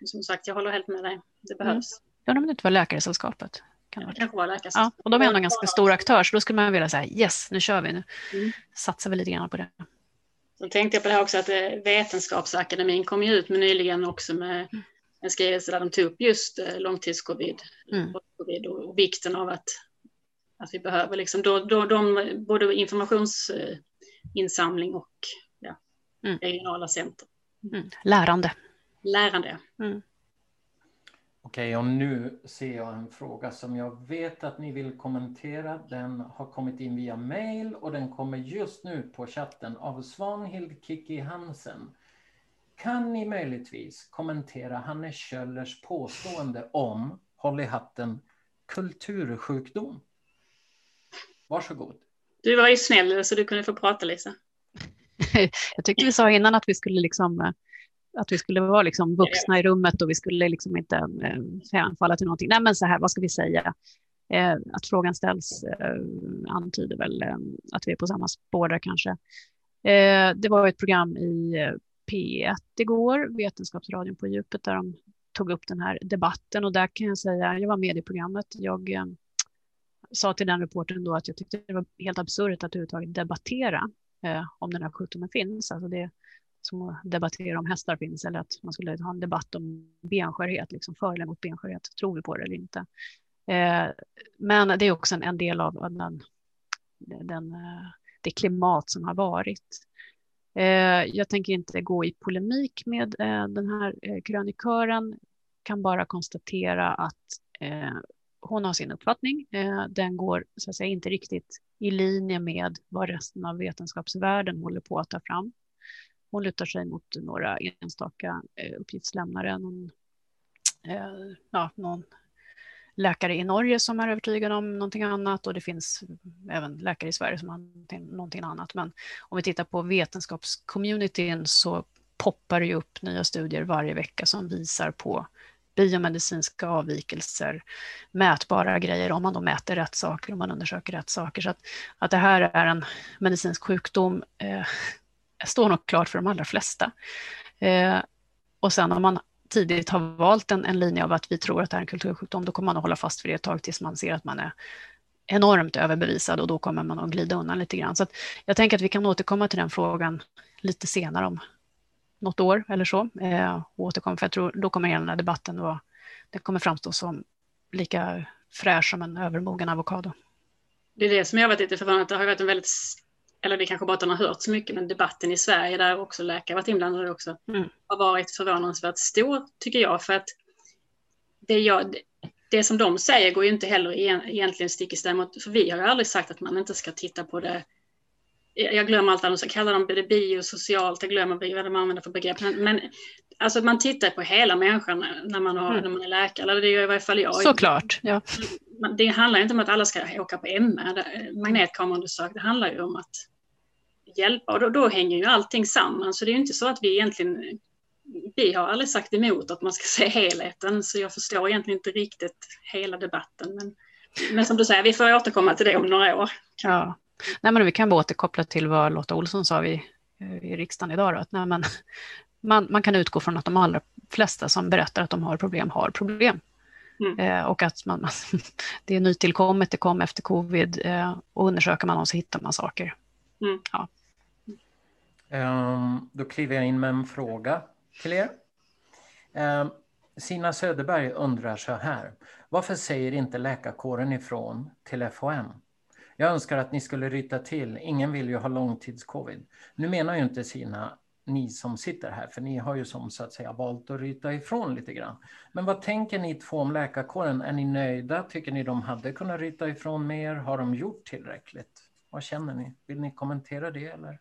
Som sagt, jag håller helt med dig. Det mm. behövs. Mm. Ja, om det inte var Läkaresällskapet. Kan det kanske var Läkaresällskapet. Ja, och de är ändå en ganska stor aktör, så då skulle man vilja säga yes, nu kör vi, nu mm. satsar vi lite grann på det. Så tänkte jag på det här också att eh, Vetenskapsakademin kom ju ut med nyligen också med en skrivelse där de tog upp just eh, långtidscovid mm. och vikten av att, att vi behöver liksom då, då, de, både informationsinsamling och ja, mm. regionala center. Mm. Lärande. Lärande. Mm. Okej, och nu ser jag en fråga som jag vet att ni vill kommentera. Den har kommit in via mail och den kommer just nu på chatten av Svanhild Kiki Hansen. Kan ni möjligtvis kommentera Hannes Kjöllers påstående om, håll i hatten, kultursjukdom? Varsågod. Du var ju snäll så du kunde få prata Lisa. Jag tyckte vi sa innan att vi skulle liksom eh, att vi skulle vara liksom vuxna i rummet och vi skulle liksom inte eh, hänfalla till någonting. Nej, men så här, vad ska vi säga? Eh, att frågan ställs eh, antyder väl eh, att vi är på samma spår där kanske. Eh, det var ett program i eh, P1 igår, Vetenskapsradion på djupet, där de tog upp den här debatten och där kan jag säga, jag var med i programmet, jag eh, sa till den reporten då att jag tyckte det var helt absurt att överhuvudtaget debattera om den här sjukdomen finns. Alltså det, som att debattera om hästar finns eller att man skulle ha en debatt om benskörhet, liksom för eller mot benskörhet, tror vi på det eller inte. Eh, men det är också en, en del av den, den, eh, det klimat som har varit. Eh, jag tänker inte gå i polemik med eh, den här eh, krönikören, kan bara konstatera att eh, hon har sin uppfattning. den går så att säga inte riktigt i linje med vad resten av vetenskapsvärlden håller på att ta fram. Hon lutar sig mot några enstaka eh, uppgiftslämnare, någon, eh, ja, någon läkare i Norge som är övertygad om någonting annat och det finns även läkare i Sverige som har någonting annat. Men om vi tittar på vetenskapscommunityn så poppar det upp nya studier varje vecka som visar på biomedicinska avvikelser, mätbara grejer om man då mäter rätt saker, om man undersöker rätt saker. Så att, att det här är en medicinsk sjukdom eh, står nog klart för de allra flesta. Eh, och sen om man tidigt har valt en, en linje av att vi tror att det är en kultursjukdom, då kommer man att hålla fast vid det ett tag tills man ser att man är enormt överbevisad och då kommer man att glida undan lite grann. Så jag tänker att vi kan återkomma till den frågan lite senare om något år eller så eh, och återkomma, för jag tror då kommer hela den här debatten vara, det kommer framstå som lika fräsch som en övermogen avokado. Det är det som jag har varit lite förvånad, det har varit en väldigt eller det kanske bara att man har hört så mycket, men debatten i Sverige där också läkare varit inblandade också, mm. har varit förvånansvärt stor tycker jag. För att det, jag, det som de säger går ju inte heller egentligen stick i stäv mot, för vi har ju aldrig sagt att man inte ska titta på det. Jag glömmer allt annat, så kallar de det biosocialt, jag glömmer vad de använder för begrepp. Men, men alltså man tittar på hela människan när man, har, mm. när man är läkare, eller det gör i varje fall jag. Såklart, ja. Det handlar inte om att alla ska åka på MR, magnetkameraundersökning, det handlar ju om att hjälpa och då, då hänger ju allting samman. Så det är ju inte så att vi egentligen, vi har aldrig sagt emot att man ska se helheten, så jag förstår egentligen inte riktigt hela debatten. Men, men som du säger, vi får återkomma till det om några år. Ja, nej, men vi kan bara återkoppla till vad Lotta Olsson sa i, i riksdagen idag. Då, att nej, men, man, man kan utgå från att de allra flesta som berättar att de har problem har problem. Mm. Eh, och att man, det är nytillkommet, det kom efter covid eh, och undersöker man och så hittar man saker. Mm. Ja. Um, då kliver jag in med en fråga till er. Um, Sina Söderberg undrar så här. Varför säger inte läkarkåren ifrån till FHM? Jag önskar att ni skulle ryta till. Ingen vill ju ha långtidscovid. Nu menar ju inte Sina ni som sitter här, för ni har ju som så att säga valt att ryta ifrån lite grann. Men vad tänker ni två om läkarkåren? Är ni nöjda? Tycker ni de hade kunnat ryta ifrån mer? Har de gjort tillräckligt? Vad känner ni? Vill ni kommentera det eller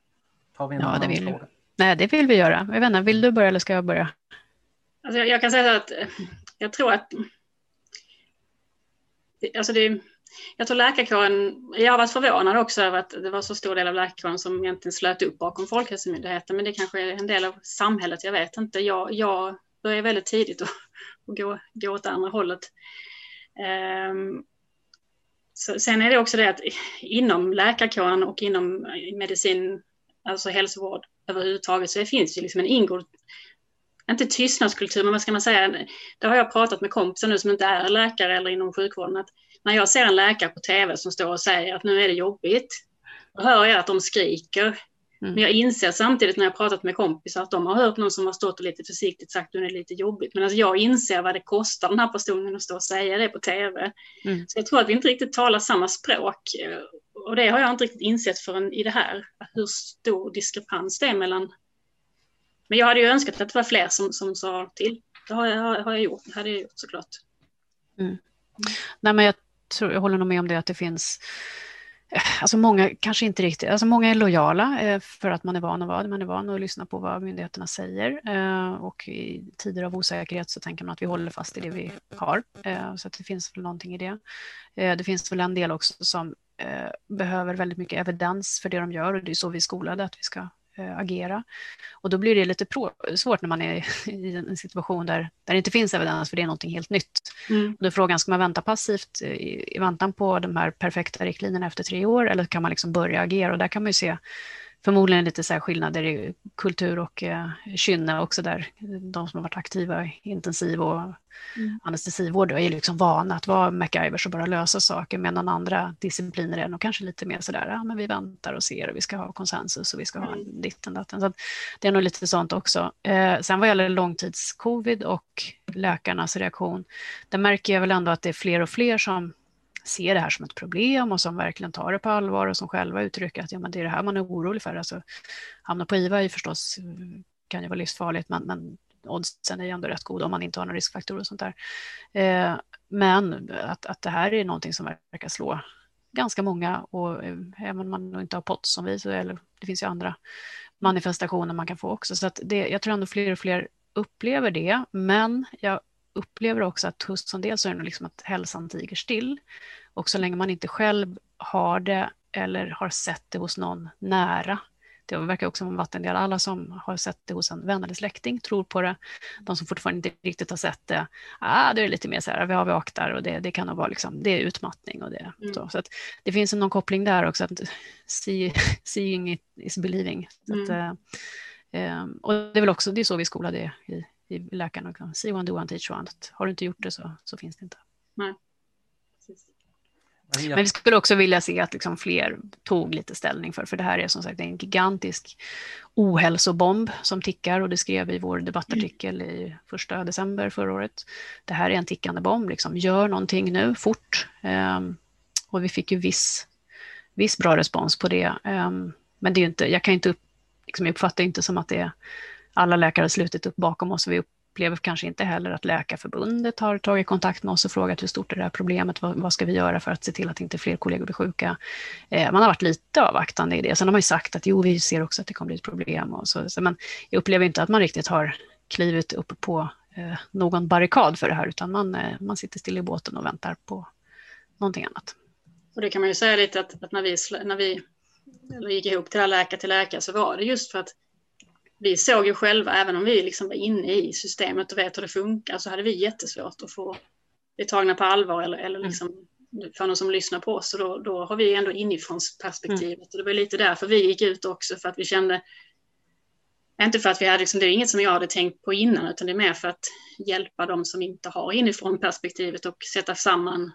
tar vi en ja, annan det vill, fråga? Nej, det vill vi göra. Jag vet inte, vill du börja eller ska jag börja? Alltså, jag kan säga att jag tror att alltså det, jag tror läkarkåren, jag har varit förvånad också över att det var så stor del av läkarkåren som egentligen slöt upp bakom Folkhälsomyndigheten, men det kanske är en del av samhället, jag vet inte. Jag, jag började väldigt tidigt att, gå, gå åt andra hållet. Um, så, sen är det också det att inom läkarkåren och inom medicin, alltså hälsovård överhuvudtaget, så det finns ju liksom en ingående... inte tystnadskultur, men vad ska man säga? Det har jag pratat med kompisar nu som inte är läkare eller inom sjukvården, att när jag ser en läkare på tv som står och säger att nu är det jobbigt, då hör jag att de skriker. Mm. Men jag inser samtidigt när jag pratat med kompisar att de har hört någon som har stått och lite försiktigt sagt att det är lite jobbigt. Men alltså jag inser vad det kostar den här personen att stå och säga det på tv. Mm. Så jag tror att vi inte riktigt talar samma språk. Och det har jag inte riktigt insett förrän i det här, hur stor diskrepans det är mellan... Men jag hade ju önskat att det var fler som, som sa till. Det har jag, har jag gjort, det hade jag gjort såklart. Mm. Nej, men jag tror, jag håller nog med om det att det finns eh, Alltså många kanske inte riktigt, alltså många är lojala eh, för att man är van att vara man är van att lyssna på vad myndigheterna säger eh, och i tider av osäkerhet så tänker man att vi håller fast i det vi har. Så att det finns väl någonting i det. Det finns väl en del också som behöver väldigt mycket evidens för det de gör och det är så vi är skolade att vi ska agera. Och då blir det lite svårt när man är i en situation där, där det inte finns evidens för det är någonting helt nytt. Mm. Då är frågan, ska man vänta passivt i, i väntan på de här perfekta riktlinjerna efter tre år eller kan man liksom börja agera? Och där kan man ju se förmodligen lite så här skillnader i kultur och eh, kynne också där de som har varit aktiva i intensiv och mm. anestesivård är liksom vana att vara MacGyvers och bara lösa saker medan andra discipliner är nog kanske lite mer sådär, ja men vi väntar och ser och vi ska ha konsensus och vi ska ha mm. ditten datten. Så det är nog lite sånt också. Eh, sen vad gäller långtidscovid och läkarnas reaktion, där märker jag väl ändå att det är fler och fler som ser det här som ett problem och som verkligen tar det på allvar och som själva uttrycker att ja, men det är det här man är orolig för. Alltså, hamna på IVA är förstås, eh, kan ju vara livsfarligt, men, men oddsen är ju ändå rätt goda om man inte har några riskfaktorer och sånt där. Eh, men att, att det här är någonting som verkar slå ganska många och eh, även om man inte har POTS som vi, så, eller det finns ju andra manifestationer man kan få också. Så att det, jag tror ändå fler och fler upplever det, men jag upplever också att hos en del så är det liksom att hälsan tiger still. Och så länge man inte själv har det eller har sett det hos någon nära det verkar också vara en vattendel. Alla som har sett det hos en vän eller släkting tror på det. De som fortfarande inte riktigt har sett det, ah, det är lite mer så här, vi har vaktar och det, det kan nog vara liksom, det är utmattning och det. Mm. Så, så det finns någon koppling där också, att see, seeing is believing. Att, mm. eh, och det är väl också, det är så vi skolade i, i läkarna, see one, do one, teach one. Har du inte gjort det så, så finns det inte. Nej. Men vi skulle också vilja se att liksom fler tog lite ställning för, för det här är som sagt en gigantisk ohälsobomb som tickar och det skrev vi i vår debattartikel i första december förra året. Det här är en tickande bomb, liksom. gör någonting nu, fort. Um, och vi fick ju viss, viss bra respons på det. Um, men det är inte, jag kan inte upp, liksom, jag uppfattar inte som att det är alla läkare har slutit upp bakom oss. och Vi upplever kanske inte heller att Läkarförbundet har tagit kontakt med oss och frågat hur stort är det här problemet, vad, vad ska vi göra för att se till att inte fler kollegor blir sjuka. Eh, man har varit lite avvaktande i det. Sen har man ju sagt att jo, vi ser också att det kommer bli ett problem. Och så, så, men jag upplever inte att man riktigt har klivit upp på eh, någon barrikad för det här, utan man, eh, man sitter still i båten och väntar på någonting annat. Och det kan man ju säga lite att, att när vi, när vi gick ihop till det här läkare till läkare så var det just för att vi såg ju själva, även om vi liksom var inne i systemet och vet hur det funkar, så hade vi jättesvårt att få bli tagna på allvar eller, eller mm. liksom, för någon som lyssnar på oss. Så då, då har vi ändå inifrån perspektivet. Mm. Och det var lite därför vi gick ut också, för att vi kände, inte för att vi hade, liksom, det är inget som jag hade tänkt på innan, utan det är mer för att hjälpa de som inte har inifrån perspektivet och sätta samman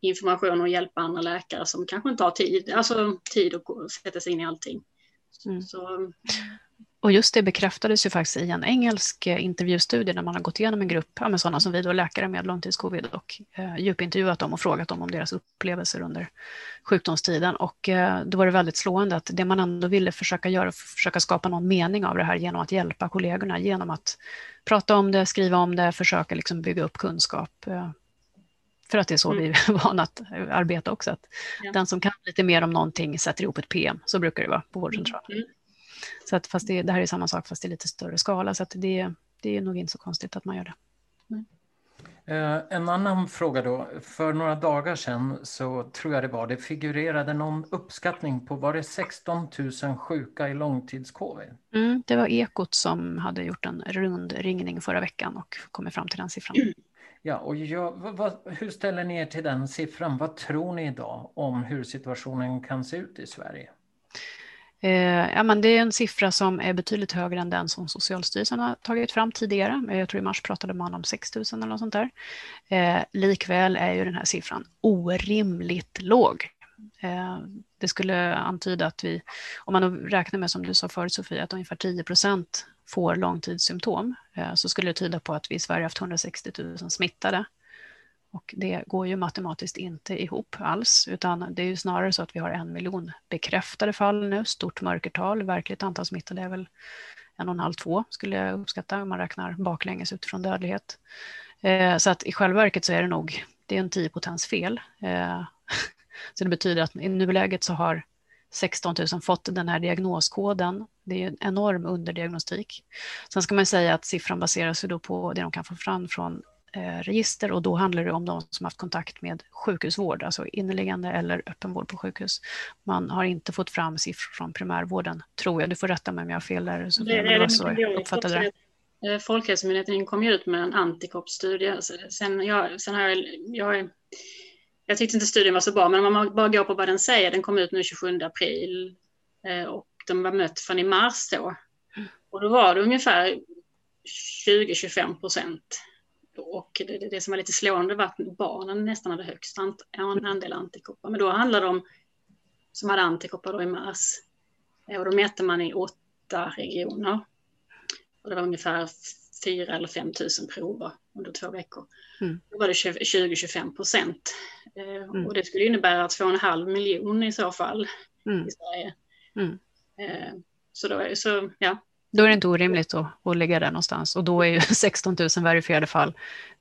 information och hjälpa andra läkare som kanske inte har tid, alltså tid att sätta sig in i allting. Mm. Så, och just det bekräftades ju faktiskt i en engelsk eh, intervjustudie när man har gått igenom en grupp med sådana som vi, då, läkare med långtidscovid och eh, djupintervjuat dem och frågat dem om deras upplevelser under sjukdomstiden. Och eh, då var det väldigt slående att det man ändå ville försöka göra, försöka skapa någon mening av det här genom att hjälpa kollegorna, genom att prata om det, skriva om det, försöka liksom bygga upp kunskap. Eh, för att det är så mm. vi är vana att arbeta också. Att ja. Den som kan lite mer om någonting sätter ihop ett PM, så brukar det vara på vårdcentralen. Mm. Så att fast det, det här är samma sak fast i lite större skala. Så att det, det är nog inte så konstigt att man gör det. Mm. en annan fråga då. För några dagar sedan så tror jag det var, det figurerade någon uppskattning på, var det 16 000 sjuka i långtidscovid? Mm, det var Ekot som hade gjort en rundringning förra veckan och kommit fram till den siffran. Ja, och jag, vad, hur ställer ni er till den siffran? Vad tror ni idag om hur situationen kan se ut i Sverige? Eh, ja, men det är en siffra som är betydligt högre än den som Socialstyrelsen har tagit fram tidigare. Eh, jag tror i mars pratade man om 6 000 eller något sånt där. Eh, likväl är ju den här siffran orimligt låg. Eh, det skulle antyda att vi, om man räknar med som du sa förut Sofia, att ungefär 10 procent får långtidssymptom, eh, så skulle det tyda på att vi i Sverige haft 160 000 smittade och det går ju matematiskt inte ihop alls, utan det är ju snarare så att vi har en miljon bekräftade fall nu, stort mörkertal, verkligt antal smittade är väl en och en halv, två skulle jag uppskatta om man räknar baklänges utifrån dödlighet. Eh, så att i själva verket så är det nog, det är en 10 potens fel. Eh, så det betyder att i nuläget så har 16 000 fått den här diagnoskoden. Det är en enorm underdiagnostik. Sen ska man säga att siffran baseras ju då på det de kan få fram från register och då handlar det om de som haft kontakt med sjukhusvård, alltså inneliggande eller öppenvård på sjukhus. Man har inte fått fram siffror från primärvården, tror jag. Du får rätta mig om jag har fel där. Så det, det, det, så jag uppfattade det. Eh, Folkhälsomyndigheten kom ju ut med en antikroppsstudie. Sen, jag, sen har jag, jag, jag tyckte inte studien var så bra, men om man bara går på vad den säger, den kom ut nu 27 april eh, och de var mött från i mars då. Mm. Och då var det ungefär 20-25 procent och det, det, som var lite slående var att barnen nästan hade högst andel antikroppar. Men då handlade det om som hade antikroppar i mars. Eh, och då mätte man i åtta regioner. Och det var ungefär 4 eller 5 000 prover under två veckor. Mm. Då var det 20-25 procent. Eh, mm. Och det skulle innebära 2,5 miljoner i så fall mm. i Sverige. Mm. Eh, så, då, så ja, då är det inte orimligt att, att lägga där någonstans. Och då är ju 16 000 verifierade fall,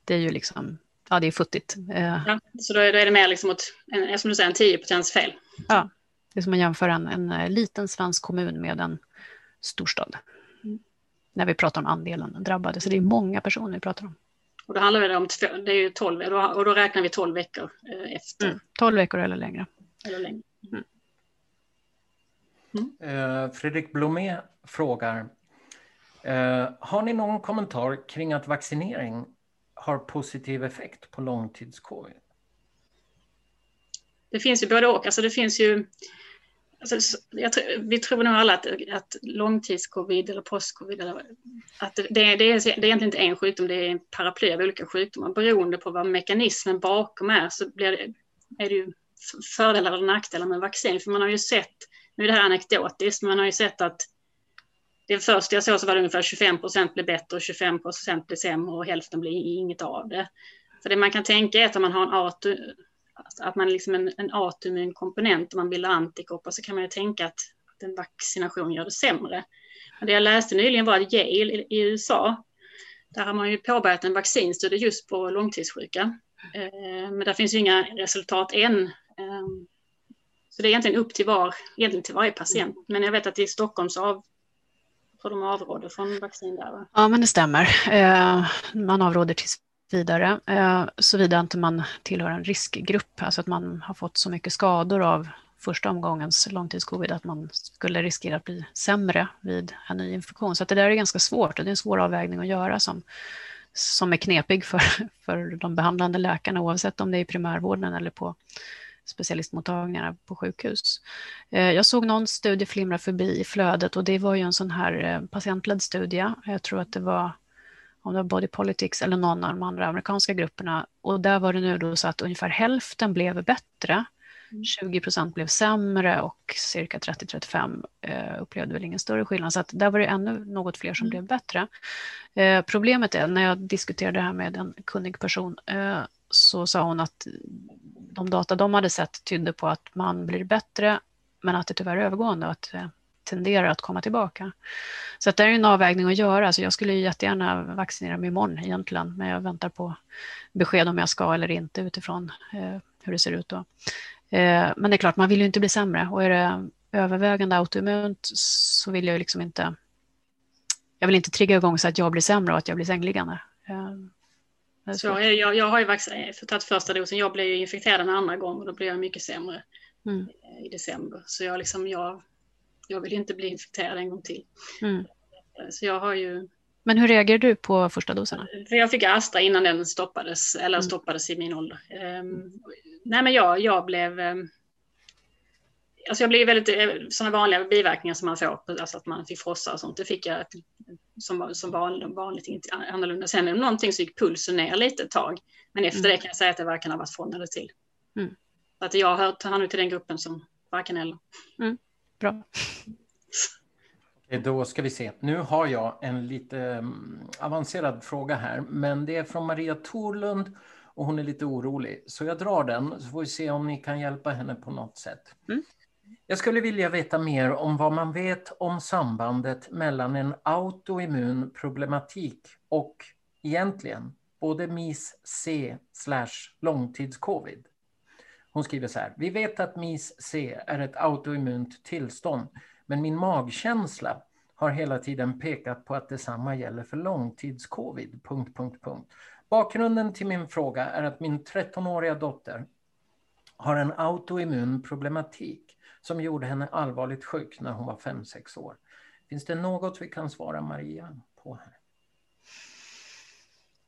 det är ju liksom, ja det är futtigt. Eh, ja, så då är, det mer liksom åt, en, som du säger, en 10 fel. Ja, det är som att jämföra en, en eh, liten svensk kommun med en storstad. Mm. När vi pratar om andelen drabbade, så det är många personer vi pratar om. Och då handlar det om det är ju 12, och då räknar vi 12 veckor eh, efter. Mm, 12 veckor eller längre. Eller längre. Mm. Mm. Fredrik Blomé frågar, Eh, har ni någon kommentar kring att vaccinering har positiv effekt på långtidscovid? Det finns ju både och. Alltså det finns ju, alltså, tror, vi tror nog alla att, att långtidscovid eller postcovid, eller, att det, det, är, det är egentligen inte en sjukdom, det är en paraply av olika sjukdomar. Beroende på vad mekanismen bakom är så blir det, är det ju fördelar eller nackdelar med vaccin. För man har ju sett, nu är det här anekdotiskt, men man har ju sett att det första jag såg så var det ungefär 25 procent blir bättre och 25 procent blir sämre och hälften blir inget av det. För det man kan tänka är att om man har en auto, att man liksom en, en autoimmun komponent och man bildar antikroppar så kan man ju tänka att, att en vaccination gör det sämre. Men det jag läste nyligen var att Yale i, i USA, där har man ju påbörjat en vaccinstudie just på långtidssjuka. Eh, men där finns ju inga resultat än. Eh, så det är egentligen upp till, var, egentligen till varje patient. Men jag vet att i Stockholm så av, för de avråder från vaccin där. Va? Ja, men det stämmer. Eh, man avråder tills vidare, eh, såvida inte man tillhör en riskgrupp, alltså att man har fått så mycket skador av första omgångens långtidscovid att man skulle riskera att bli sämre vid en ny infektion. Så det där är ganska svårt och det är en svår avvägning att göra som, som är knepig för, för de behandlande läkarna oavsett om det är i primärvården eller på specialistmottagningarna på sjukhus. Eh, jag såg någon studie flimra förbi i flödet och det var ju en sån här eh, patientledd studie. Jag tror att det var om det var Body Politics eller någon av de andra amerikanska grupperna. Och där var det nu då så att ungefär hälften blev bättre, 20 mm. procent blev sämre och cirka 30-35 eh, upplevde väl ingen större skillnad. Så att där var det ännu något fler som mm. blev bättre. Eh, problemet är, när jag diskuterade det här med en kunnig person, eh, så sa hon att de data de hade sett tydde på att man blir bättre, men att det tyvärr är övergående och att det tenderar att komma tillbaka. Så att det är en avvägning att göra. Så jag skulle jättegärna vaccinera mig imorgon egentligen, men jag väntar på besked om jag ska eller inte utifrån eh, hur det ser ut då. Eh, men det är klart, man vill ju inte bli sämre och är det övervägande autoimmunt så vill jag liksom inte jag vill inte trigga igång så att jag blir sämre och att jag blir sängliggande. Eh, Eh, så jag, jag har ju tagit första dosen, jag blev ju infekterad en andra gång och då blev jag mycket sämre mm. i december. Så jag, liksom, jag jag vill inte bli infekterad en gång till. Mm. Så jag har ju... Men hur reagerade du på första doserna? För jag fick Astra innan den stoppades, eller mm. stoppades i min ålder. Um, nej men jag, jag blev... Um, alltså jag blev väldigt, eh, sådana vanliga biverkningar som man får, alltså att man fick frossa och sånt, det fick jag som, som vanligt, vanligt, inte annorlunda. Sen om någonting så gick pulsen ner lite ett tag, men efter mm. det kan jag säga att det varken har varit från eller till. Mm. Så att jag hör, hör nu till den gruppen som varken eller. Mm. Bra. Då ska vi se. Nu har jag en lite mm, avancerad fråga här, men det är från Maria Torlund och hon är lite orolig. Så jag drar den så får vi se om ni kan hjälpa henne på något sätt. Mm. Jag skulle vilja veta mer om vad man vet om sambandet mellan en autoimmun problematik och egentligen både MIS-C långtidscovid. Hon skriver så här. Vi vet att MIS-C är ett autoimmunt tillstånd, men min magkänsla har hela tiden pekat på att detsamma gäller för långtidscovid. Punkt, punkt, punkt. Bakgrunden till min fråga är att min 13-åriga dotter har en autoimmun problematik som gjorde henne allvarligt sjuk när hon var 5-6 år. Finns det något vi kan svara Maria på här?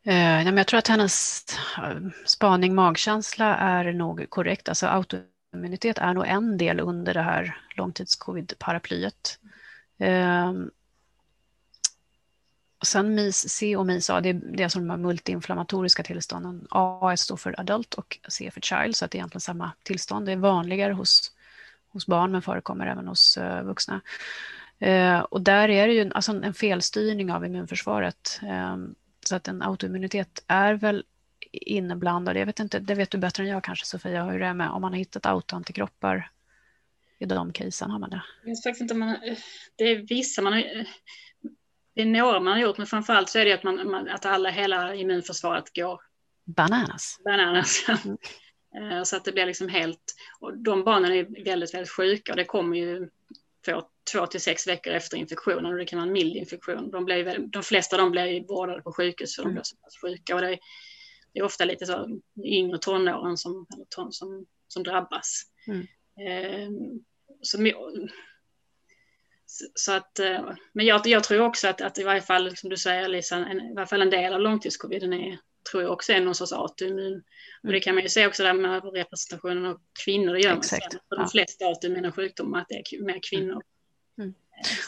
Eh, jag tror att hennes eh, spaning magkänsla är nog korrekt. Alltså autoimmunitet är nog en del under det här långtidscovid-paraplyet. Eh, sen MIS-C och MIS-A, det är, det är alltså de här multiinflammatoriska tillstånden. A står för adult och C för child, så att det är egentligen samma tillstånd. Det är vanligare hos, hos barn men förekommer även hos uh, vuxna. Uh, och där är det ju alltså en felstyrning av immunförsvaret. Um, så att en autoimmunitet är väl inblandad. Jag vet inte, det vet du bättre än jag kanske Sofia, hur det är med om man har hittat autoantikroppar i de casen, har man det? Jag vet faktiskt inte om man, det är vissa man har, det är några man har gjort, men framförallt så är det att, man, att alla, hela immunförsvaret går bananas. Bananas, mm. Så att det blir liksom helt, och de barnen är väldigt, väldigt sjuka och det kommer ju få två till sex veckor efter infektionen och det kan vara en mild infektion. De, blev, de flesta de blir vårdade på sjukhus för de mm. blir så pass sjuka och det är, det är ofta lite så yngre tonåren som, ton, som, som drabbas. Mm. Eh, så, så att, eh, men jag, jag tror också att, att i varje fall, som du säger Lisa, en, i varje fall en del av långtidscoviden är, tror jag också är någon sorts autoimmun. Och det kan man ju se också där med representationen av kvinnor, det gör man Exakt. Sen, för de flesta autoimmuna sjukdomar, att det är mer kvinnor. Mm.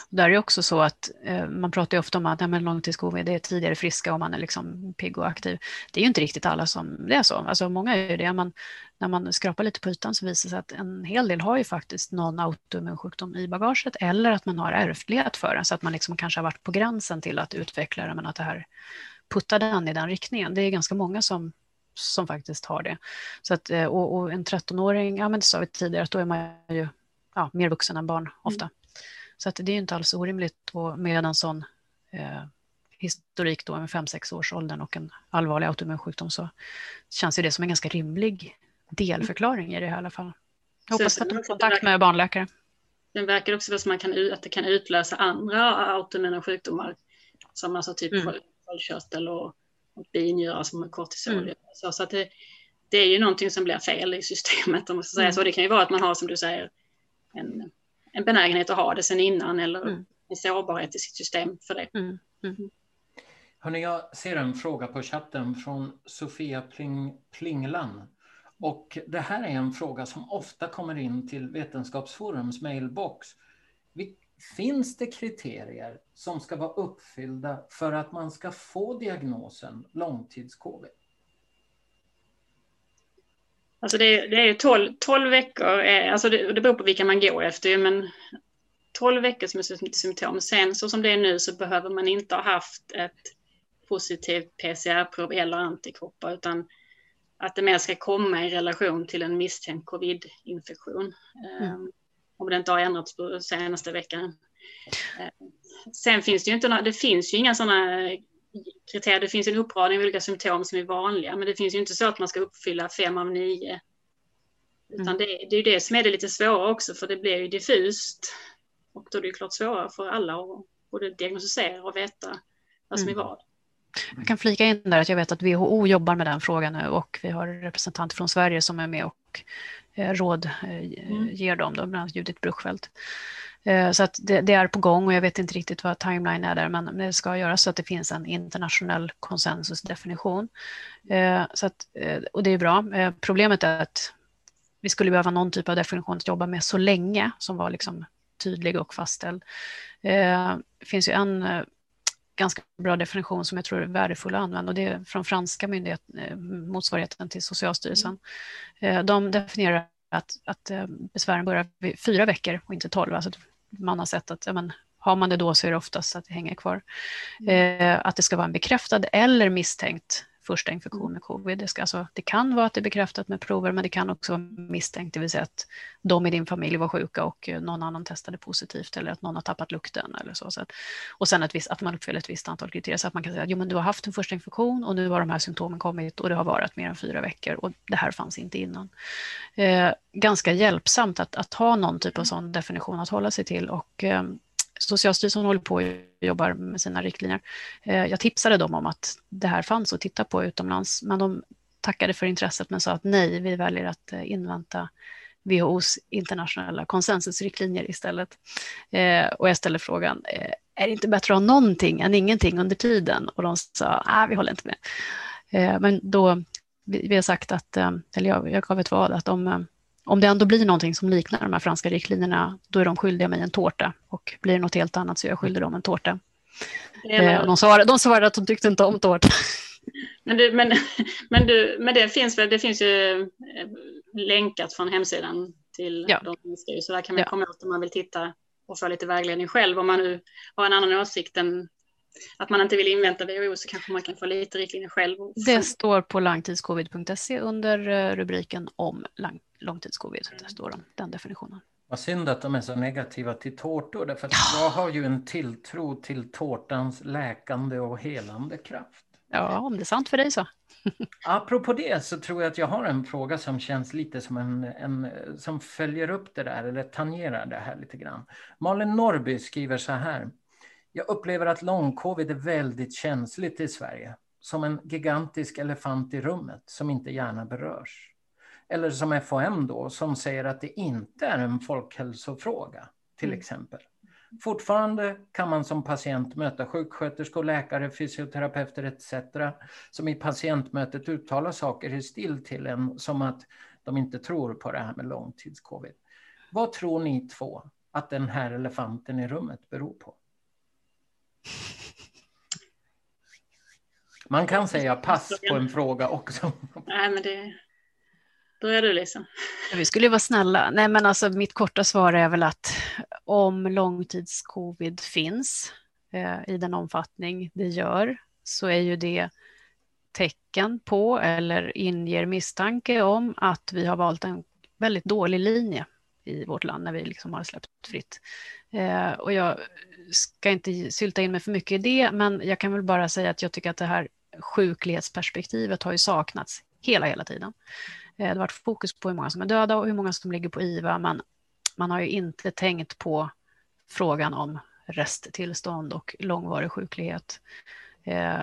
Där är också så att eh, man pratar ju ofta om att ja, långtidscovid det är tidigare friska och man är liksom pigg och aktiv. Det är ju inte riktigt alla som det är så. Alltså många är ju det. Man, när man skrapar lite på ytan så visar det sig att en hel del har ju faktiskt någon autoimmun sjukdom i bagaget eller att man har ärftlighet för det så att man liksom kanske har varit på gränsen till att utveckla det men att det här puttar den i den riktningen. Det är ganska många som som faktiskt har det. Så att, eh, och, och en 13-åring, ja men det sa vi tidigare, att då är man ju ja, mer vuxen än barn ofta. Mm. Så att det är inte alls orimligt och med en sån eh, historik då med 5-6 års åldern och en allvarlig autoimmun sjukdom så känns ju det som en ganska rimlig delförklaring i det här, i alla fall. Jag hoppas att du har kontakt med barnläkare. Den verkar också som man kan, att det kan utlösa andra autoimmuna sjukdomar som alltså typ mm. Sköldkörtel och, och binjurar som är kortisol. Mm. Så, så att det, det är ju någonting som blir fel i systemet om man ska säga mm. så. Det kan ju vara att man har som du säger en en benägenhet att ha det sen innan eller mm. en sårbarhet i sitt system för det. Mm. Mm. Hörrni, jag ser en fråga på chatten från Sofia Pling, Plinglan. Och det här är en fråga som ofta kommer in till Vetenskapsforums mailbox. Finns det kriterier som ska vara uppfyllda för att man ska få diagnosen långtids-covid? Alltså det, det är 12, 12 veckor, alltså det, det beror på vilka man går efter, men 12 veckor som är symptom. Sen så som det är nu så behöver man inte ha haft ett positivt PCR-prov eller antikroppar, utan att det mer ska komma i relation till en misstänkt covid-infektion. Mm. Om det inte har ändrats på senaste veckan. Uh, sen finns det ju inte, det finns ju inga sådana kriterier. Det finns en uppradning av olika symptom som är vanliga, men det finns ju inte så att man ska uppfylla fem av nio. Utan mm. det, det, är ju det som är det lite svåra också, för det blir ju diffust. Och då är det ju klart svårare för alla att både diagnostisera och veta vad som är mm. vad. Jag kan flika in där att jag vet att WHO jobbar med den frågan nu och vi har representanter från Sverige som är med och eh, råd eh, mm. ger dem, bland annat Judith Bruchfeldt. Eh, så att det, det, är på gång och jag vet inte riktigt vad timeline är där, men det ska göras så att det finns en internationell konsensusdefinition. Eh, så att, eh, och det är bra. Problemet är att vi skulle behöva någon typ av definition att jobba med så länge, som var liksom tydlig och fastställd. Det finns ju en ganska bra definition som jag tror är värdefull att använda och det är från franska myndigheten, motsvarigheten till Socialstyrelsen. De definierar att, att besvären börjar vid fyra veckor och inte tolv. Alltså man har sett att ja, men, har man det då så är det oftast att det hänger kvar. Mm. Eh, att det ska vara en bekräftad eller misstänkt första infektion med covid. Det, ska, alltså, det kan vara att det är bekräftat med prover, men det kan också vara misstänkt, det vill säga att de i din familj var sjuka och någon annan testade positivt eller att någon har tappat lukten eller så. så att, och sen att, visst, att man uppfyller ett visst antal kriterier så att man kan säga att jo, men du har haft en första infektion och nu har de här symptomen kommit och det har varit mer än fyra veckor och det här fanns inte innan. Eh, ganska hjälpsamt att, att ha någon typ av sån definition att hålla sig till och eh, Socialstyrelsen håller på och jobbar med sina riktlinjer. Eh, jag tipsade dem om att det här fanns att titta på utomlands, men de tackade för intresset men sa att nej, vi väljer att eh, invänta WHOs internationella konsensusriktlinjer istället. Eh, och jag ställde frågan, är det inte bättre att ha någonting än ingenting under tiden? Och de sa, nej, vi håller inte med. Men då, vi har sagt att, eller jag, jag gav ett vad, att om om det ändå blir någonting som liknar de här franska riktlinjerna, då är de skyldiga mig en tårta. Och blir det något helt annat så är jag skyldig dem en tårta. Eh, de, svarade, de svarade att de tyckte inte om tårta. Men, du, men, men, du, men det finns väl, det finns ju eh, länkat från hemsidan till ja. de så där kan man ja. komma åt om man vill titta och få lite vägledning själv. Om man nu har en annan åsikt än att man inte vill invänta WHO så kanske man kan få lite riktlinjer själv. Det står på langtidscovid.se under eh, rubriken om långtidscovid. Där står de, den definitionen. Vad synd att de är så negativa till tårtor, därför att jag har ju en tilltro till tårtans läkande och helande kraft. Ja, om det är sant för dig så. Apropå det så tror jag att jag har en fråga som känns lite som en, en som följer upp det där eller tangerar det här lite grann. Malin Norby skriver så här. Jag upplever att lång-covid är väldigt känsligt i Sverige. Som en gigantisk elefant i rummet som inte gärna berörs. Eller som FHM då, som säger att det inte är en folkhälsofråga, till mm. exempel. Fortfarande kan man som patient möta sjuksköterskor, läkare, fysioterapeuter etc. som i patientmötet uttalar saker i stil till en som att de inte tror på det här med långtidscovid. Vad tror ni två att den här elefanten i rummet beror på? Man kan säga pass på en fråga också. Nej, men det, Börjar du Lisa? Vi skulle vara snälla. Nej, men alltså mitt korta svar är väl att om långtidscovid finns eh, i den omfattning det gör så är ju det tecken på eller inger misstanke om att vi har valt en väldigt dålig linje i vårt land när vi liksom har släppt fritt. Eh, och jag ska inte sylta in mig för mycket i det, men jag kan väl bara säga att jag tycker att det här sjuklighetsperspektivet har ju saknats hela, hela tiden. Eh, det har varit fokus på hur många som är döda och hur många som ligger på IVA, men man har ju inte tänkt på frågan om resttillstånd och långvarig sjuklighet. Eh,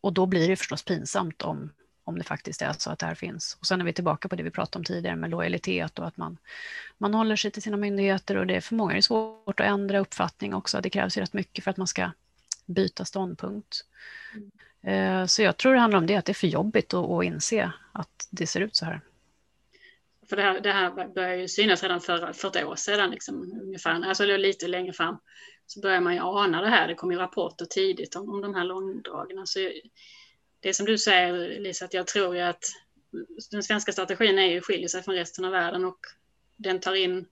och då blir det förstås pinsamt om, om det faktiskt är så att det här finns. Och sen är vi tillbaka på det vi pratade om tidigare med lojalitet och att man, man håller sig till sina myndigheter och det är för många är det svårt att ändra uppfattning också. Det krävs ju rätt mycket för att man ska byta ståndpunkt. Mm. Så jag tror det handlar om det, att det är för jobbigt att, att inse att det ser ut så här. För det här, det här började ju synas redan för, för ett år sedan, liksom, ungefär, alltså lite längre fram. Så börjar man ju ana det här, det kom ju rapporter tidigt om, om de här långdragna. Så alltså, det som du säger Lisa, att jag tror ju att den svenska strategin är ju, skiljer sig från resten av världen och den tar in,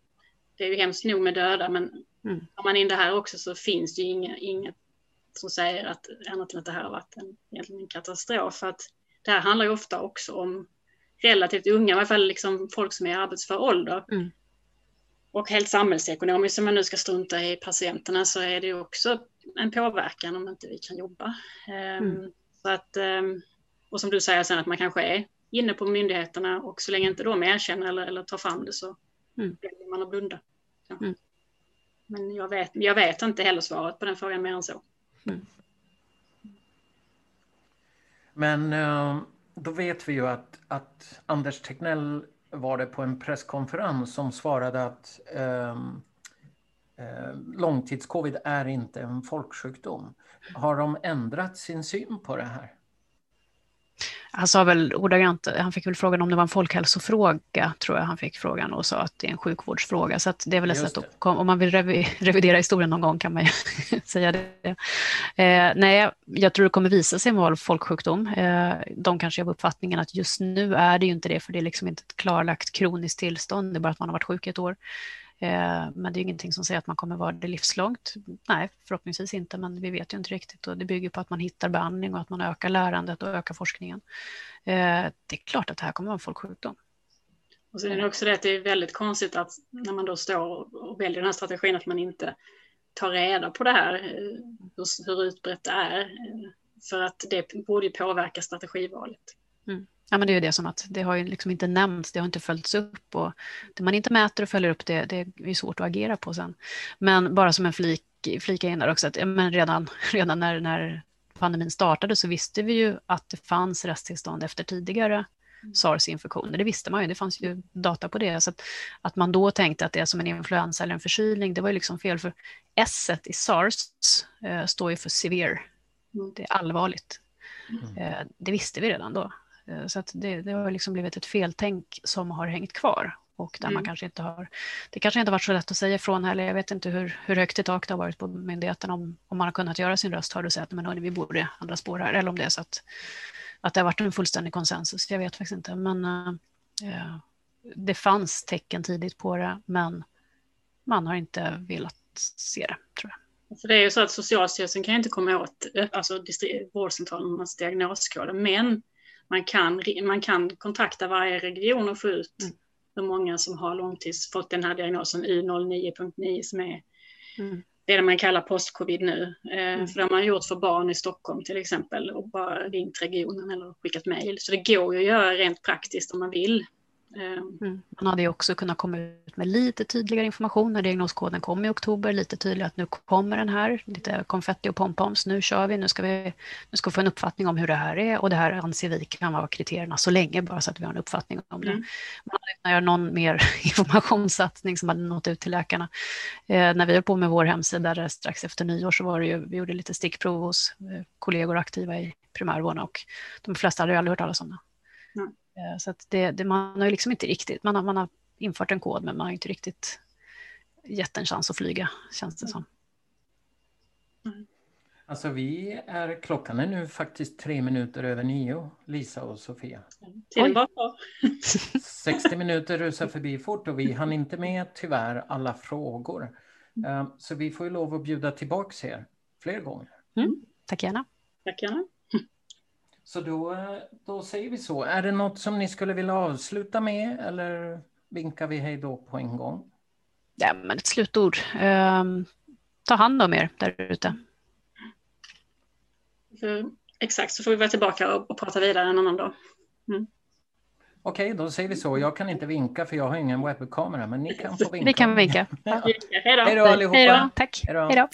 det är ju hemskt nog med döda, men mm. tar man in det här också så finns det ju inga, inget som säger att annat än att det här har varit en, egentligen en katastrof. För att det här handlar ju ofta också om relativt unga, i alla fall liksom folk som är i arbetsför ålder. Mm. Och helt samhällsekonomiskt, om man nu ska strunta i patienterna, så är det också en påverkan om inte vi kan jobba. Ehm, mm. Så att, ehm, och som du säger sen att man kanske är inne på myndigheterna och så länge inte de erkänner eller, eller tar fram det så mm. väljer man att blunda. Mm. Men jag vet, jag vet inte heller svaret på den frågan mer än så. Mm. Men eh, då vet vi ju att, att Anders Tegnell var det på en presskonferens som svarade att um, långtidscovid är inte en folksjukdom. Har de ändrat sin syn på det här? Han sa väl ordagrant, han fick väl frågan om det var en folkhälsofråga, tror jag han fick frågan och sa att det är en sjukvårdsfråga. Så det är väl ett sätt att, om man vill revidera historien någon gång kan man ju säga det. Eh, nej, jag tror det kommer visa sig vara folksjukdom. Eh, de kanske har uppfattningen att just nu är det ju inte det, för det är liksom inte ett klarlagt kroniskt tillstånd, det är bara att man har varit sjuk ett år. Eh, men det är ingenting som säger att man kommer vara det livslångt. Nej, förhoppningsvis inte, men vi vet ju inte riktigt. Och det bygger på att man hittar behandling och att man ökar lärandet och ökar forskningen. Eh, det är klart att det här kommer vara en folksjukdom. Och sen är det också det att det är väldigt konstigt att när man då står och väljer den här strategin att man inte tar reda på det här, eh, hur, hur utbrett det är. För att det borde ju påverka strategivalet. Mm. Ja, men det är ju det som att det har ju liksom inte nämnts, det har inte följts upp och det man inte mäter och följer upp det, det är svårt att agera på sen. Men bara som en flik, flika in där också, att men redan, redan när, när pandemin startade så visste vi ju att det fanns resttillstånd efter tidigare mm. sars-infektioner. Det visste man ju, det fanns ju data på det. Så att, att, man då tänkte att det är som en influensa eller en förkylning, det var ju liksom fel. För S i sars eh, står ju för severe, mm. det är allvarligt. Mm. Eh, det visste vi redan då. Eh, så att det, det, har liksom blivit ett feltänk som har hängt kvar och där mm. man kanske inte har... Det kanske inte har varit så lätt att säga ifrån heller. Jag vet inte hur, hur högt i tak det har varit på myndigheten om, om man har kunnat göra sin röst hörd och säga att men hörni, vi borde andra spår här eller om det är så att, att det har varit en fullständig konsensus. Jag vet faktiskt inte. Men äh, det fanns tecken tidigt på det, men man har inte velat se det, tror jag. För det är ju så att Socialstyrelsen kan inte komma åt alltså, vårdcentralernas diagnoskoder, men man kan, man kan kontakta varje region och få ut mm. hur många som har långtids fått den här diagnosen U09.9 som är mm. det man kallar post-covid nu. Eh, Mm. För det har man gjort för barn i Stockholm till exempel och bara ringt regionen eller skickat mejl. Så det går ju att göra rent praktiskt om man vill. Eh, Mm. Man hade ju också kunnat komma ut med lite tydligare information när diagnoskoden kom i oktober, lite tydligare att nu kommer den här, lite konfetti och pompoms, nu kör vi, nu ska vi, nu ska vi få en uppfattning om hur det här är och det här anser vi kan vara kriterierna så länge, bara så att vi har en uppfattning om det. Mm. Man hade kunnat göra någon mer informationssatsning som hade nått ut till läkarna. Eh, när vi höll på med vår hemsida där strax efter nyår så var det ju, vi gjorde lite stickprov hos eh, kollegor aktiva i primärvården och de flesta hade ju aldrig hört talas om det. Mm. Eh, Så att det, det, man har liksom inte riktigt, man har, man har infört en kod men man har inte riktigt gett en chans att flyga, känns det som. Alltså vi är, klockan är nu faktiskt tre minuter över nio, Lisa och Sofia. kvar. 60 minuter rusar förbi fort och vi hann inte med tyvärr alla frågor. Eh, Så vi får ju lov att bjuda tillbaks er fler gånger. Tack gärna. Tack gärna. Så då, då säger vi så. Är det något som ni skulle vilja avsluta med eller vinkar vi hej då på en gång? Ja, men ett slutord. Ehm, ta hand om er där ute. Exakt, så får vi vara tillbaka och, och prata vidare en annan dag. Okej, då säger vi så. Jag kan inte vinka för jag har ingen webbkamera, men ni kan få vinka. Vi kan vinka. Hej då. Hej då allihopa! Hej då. Tack. Hej då.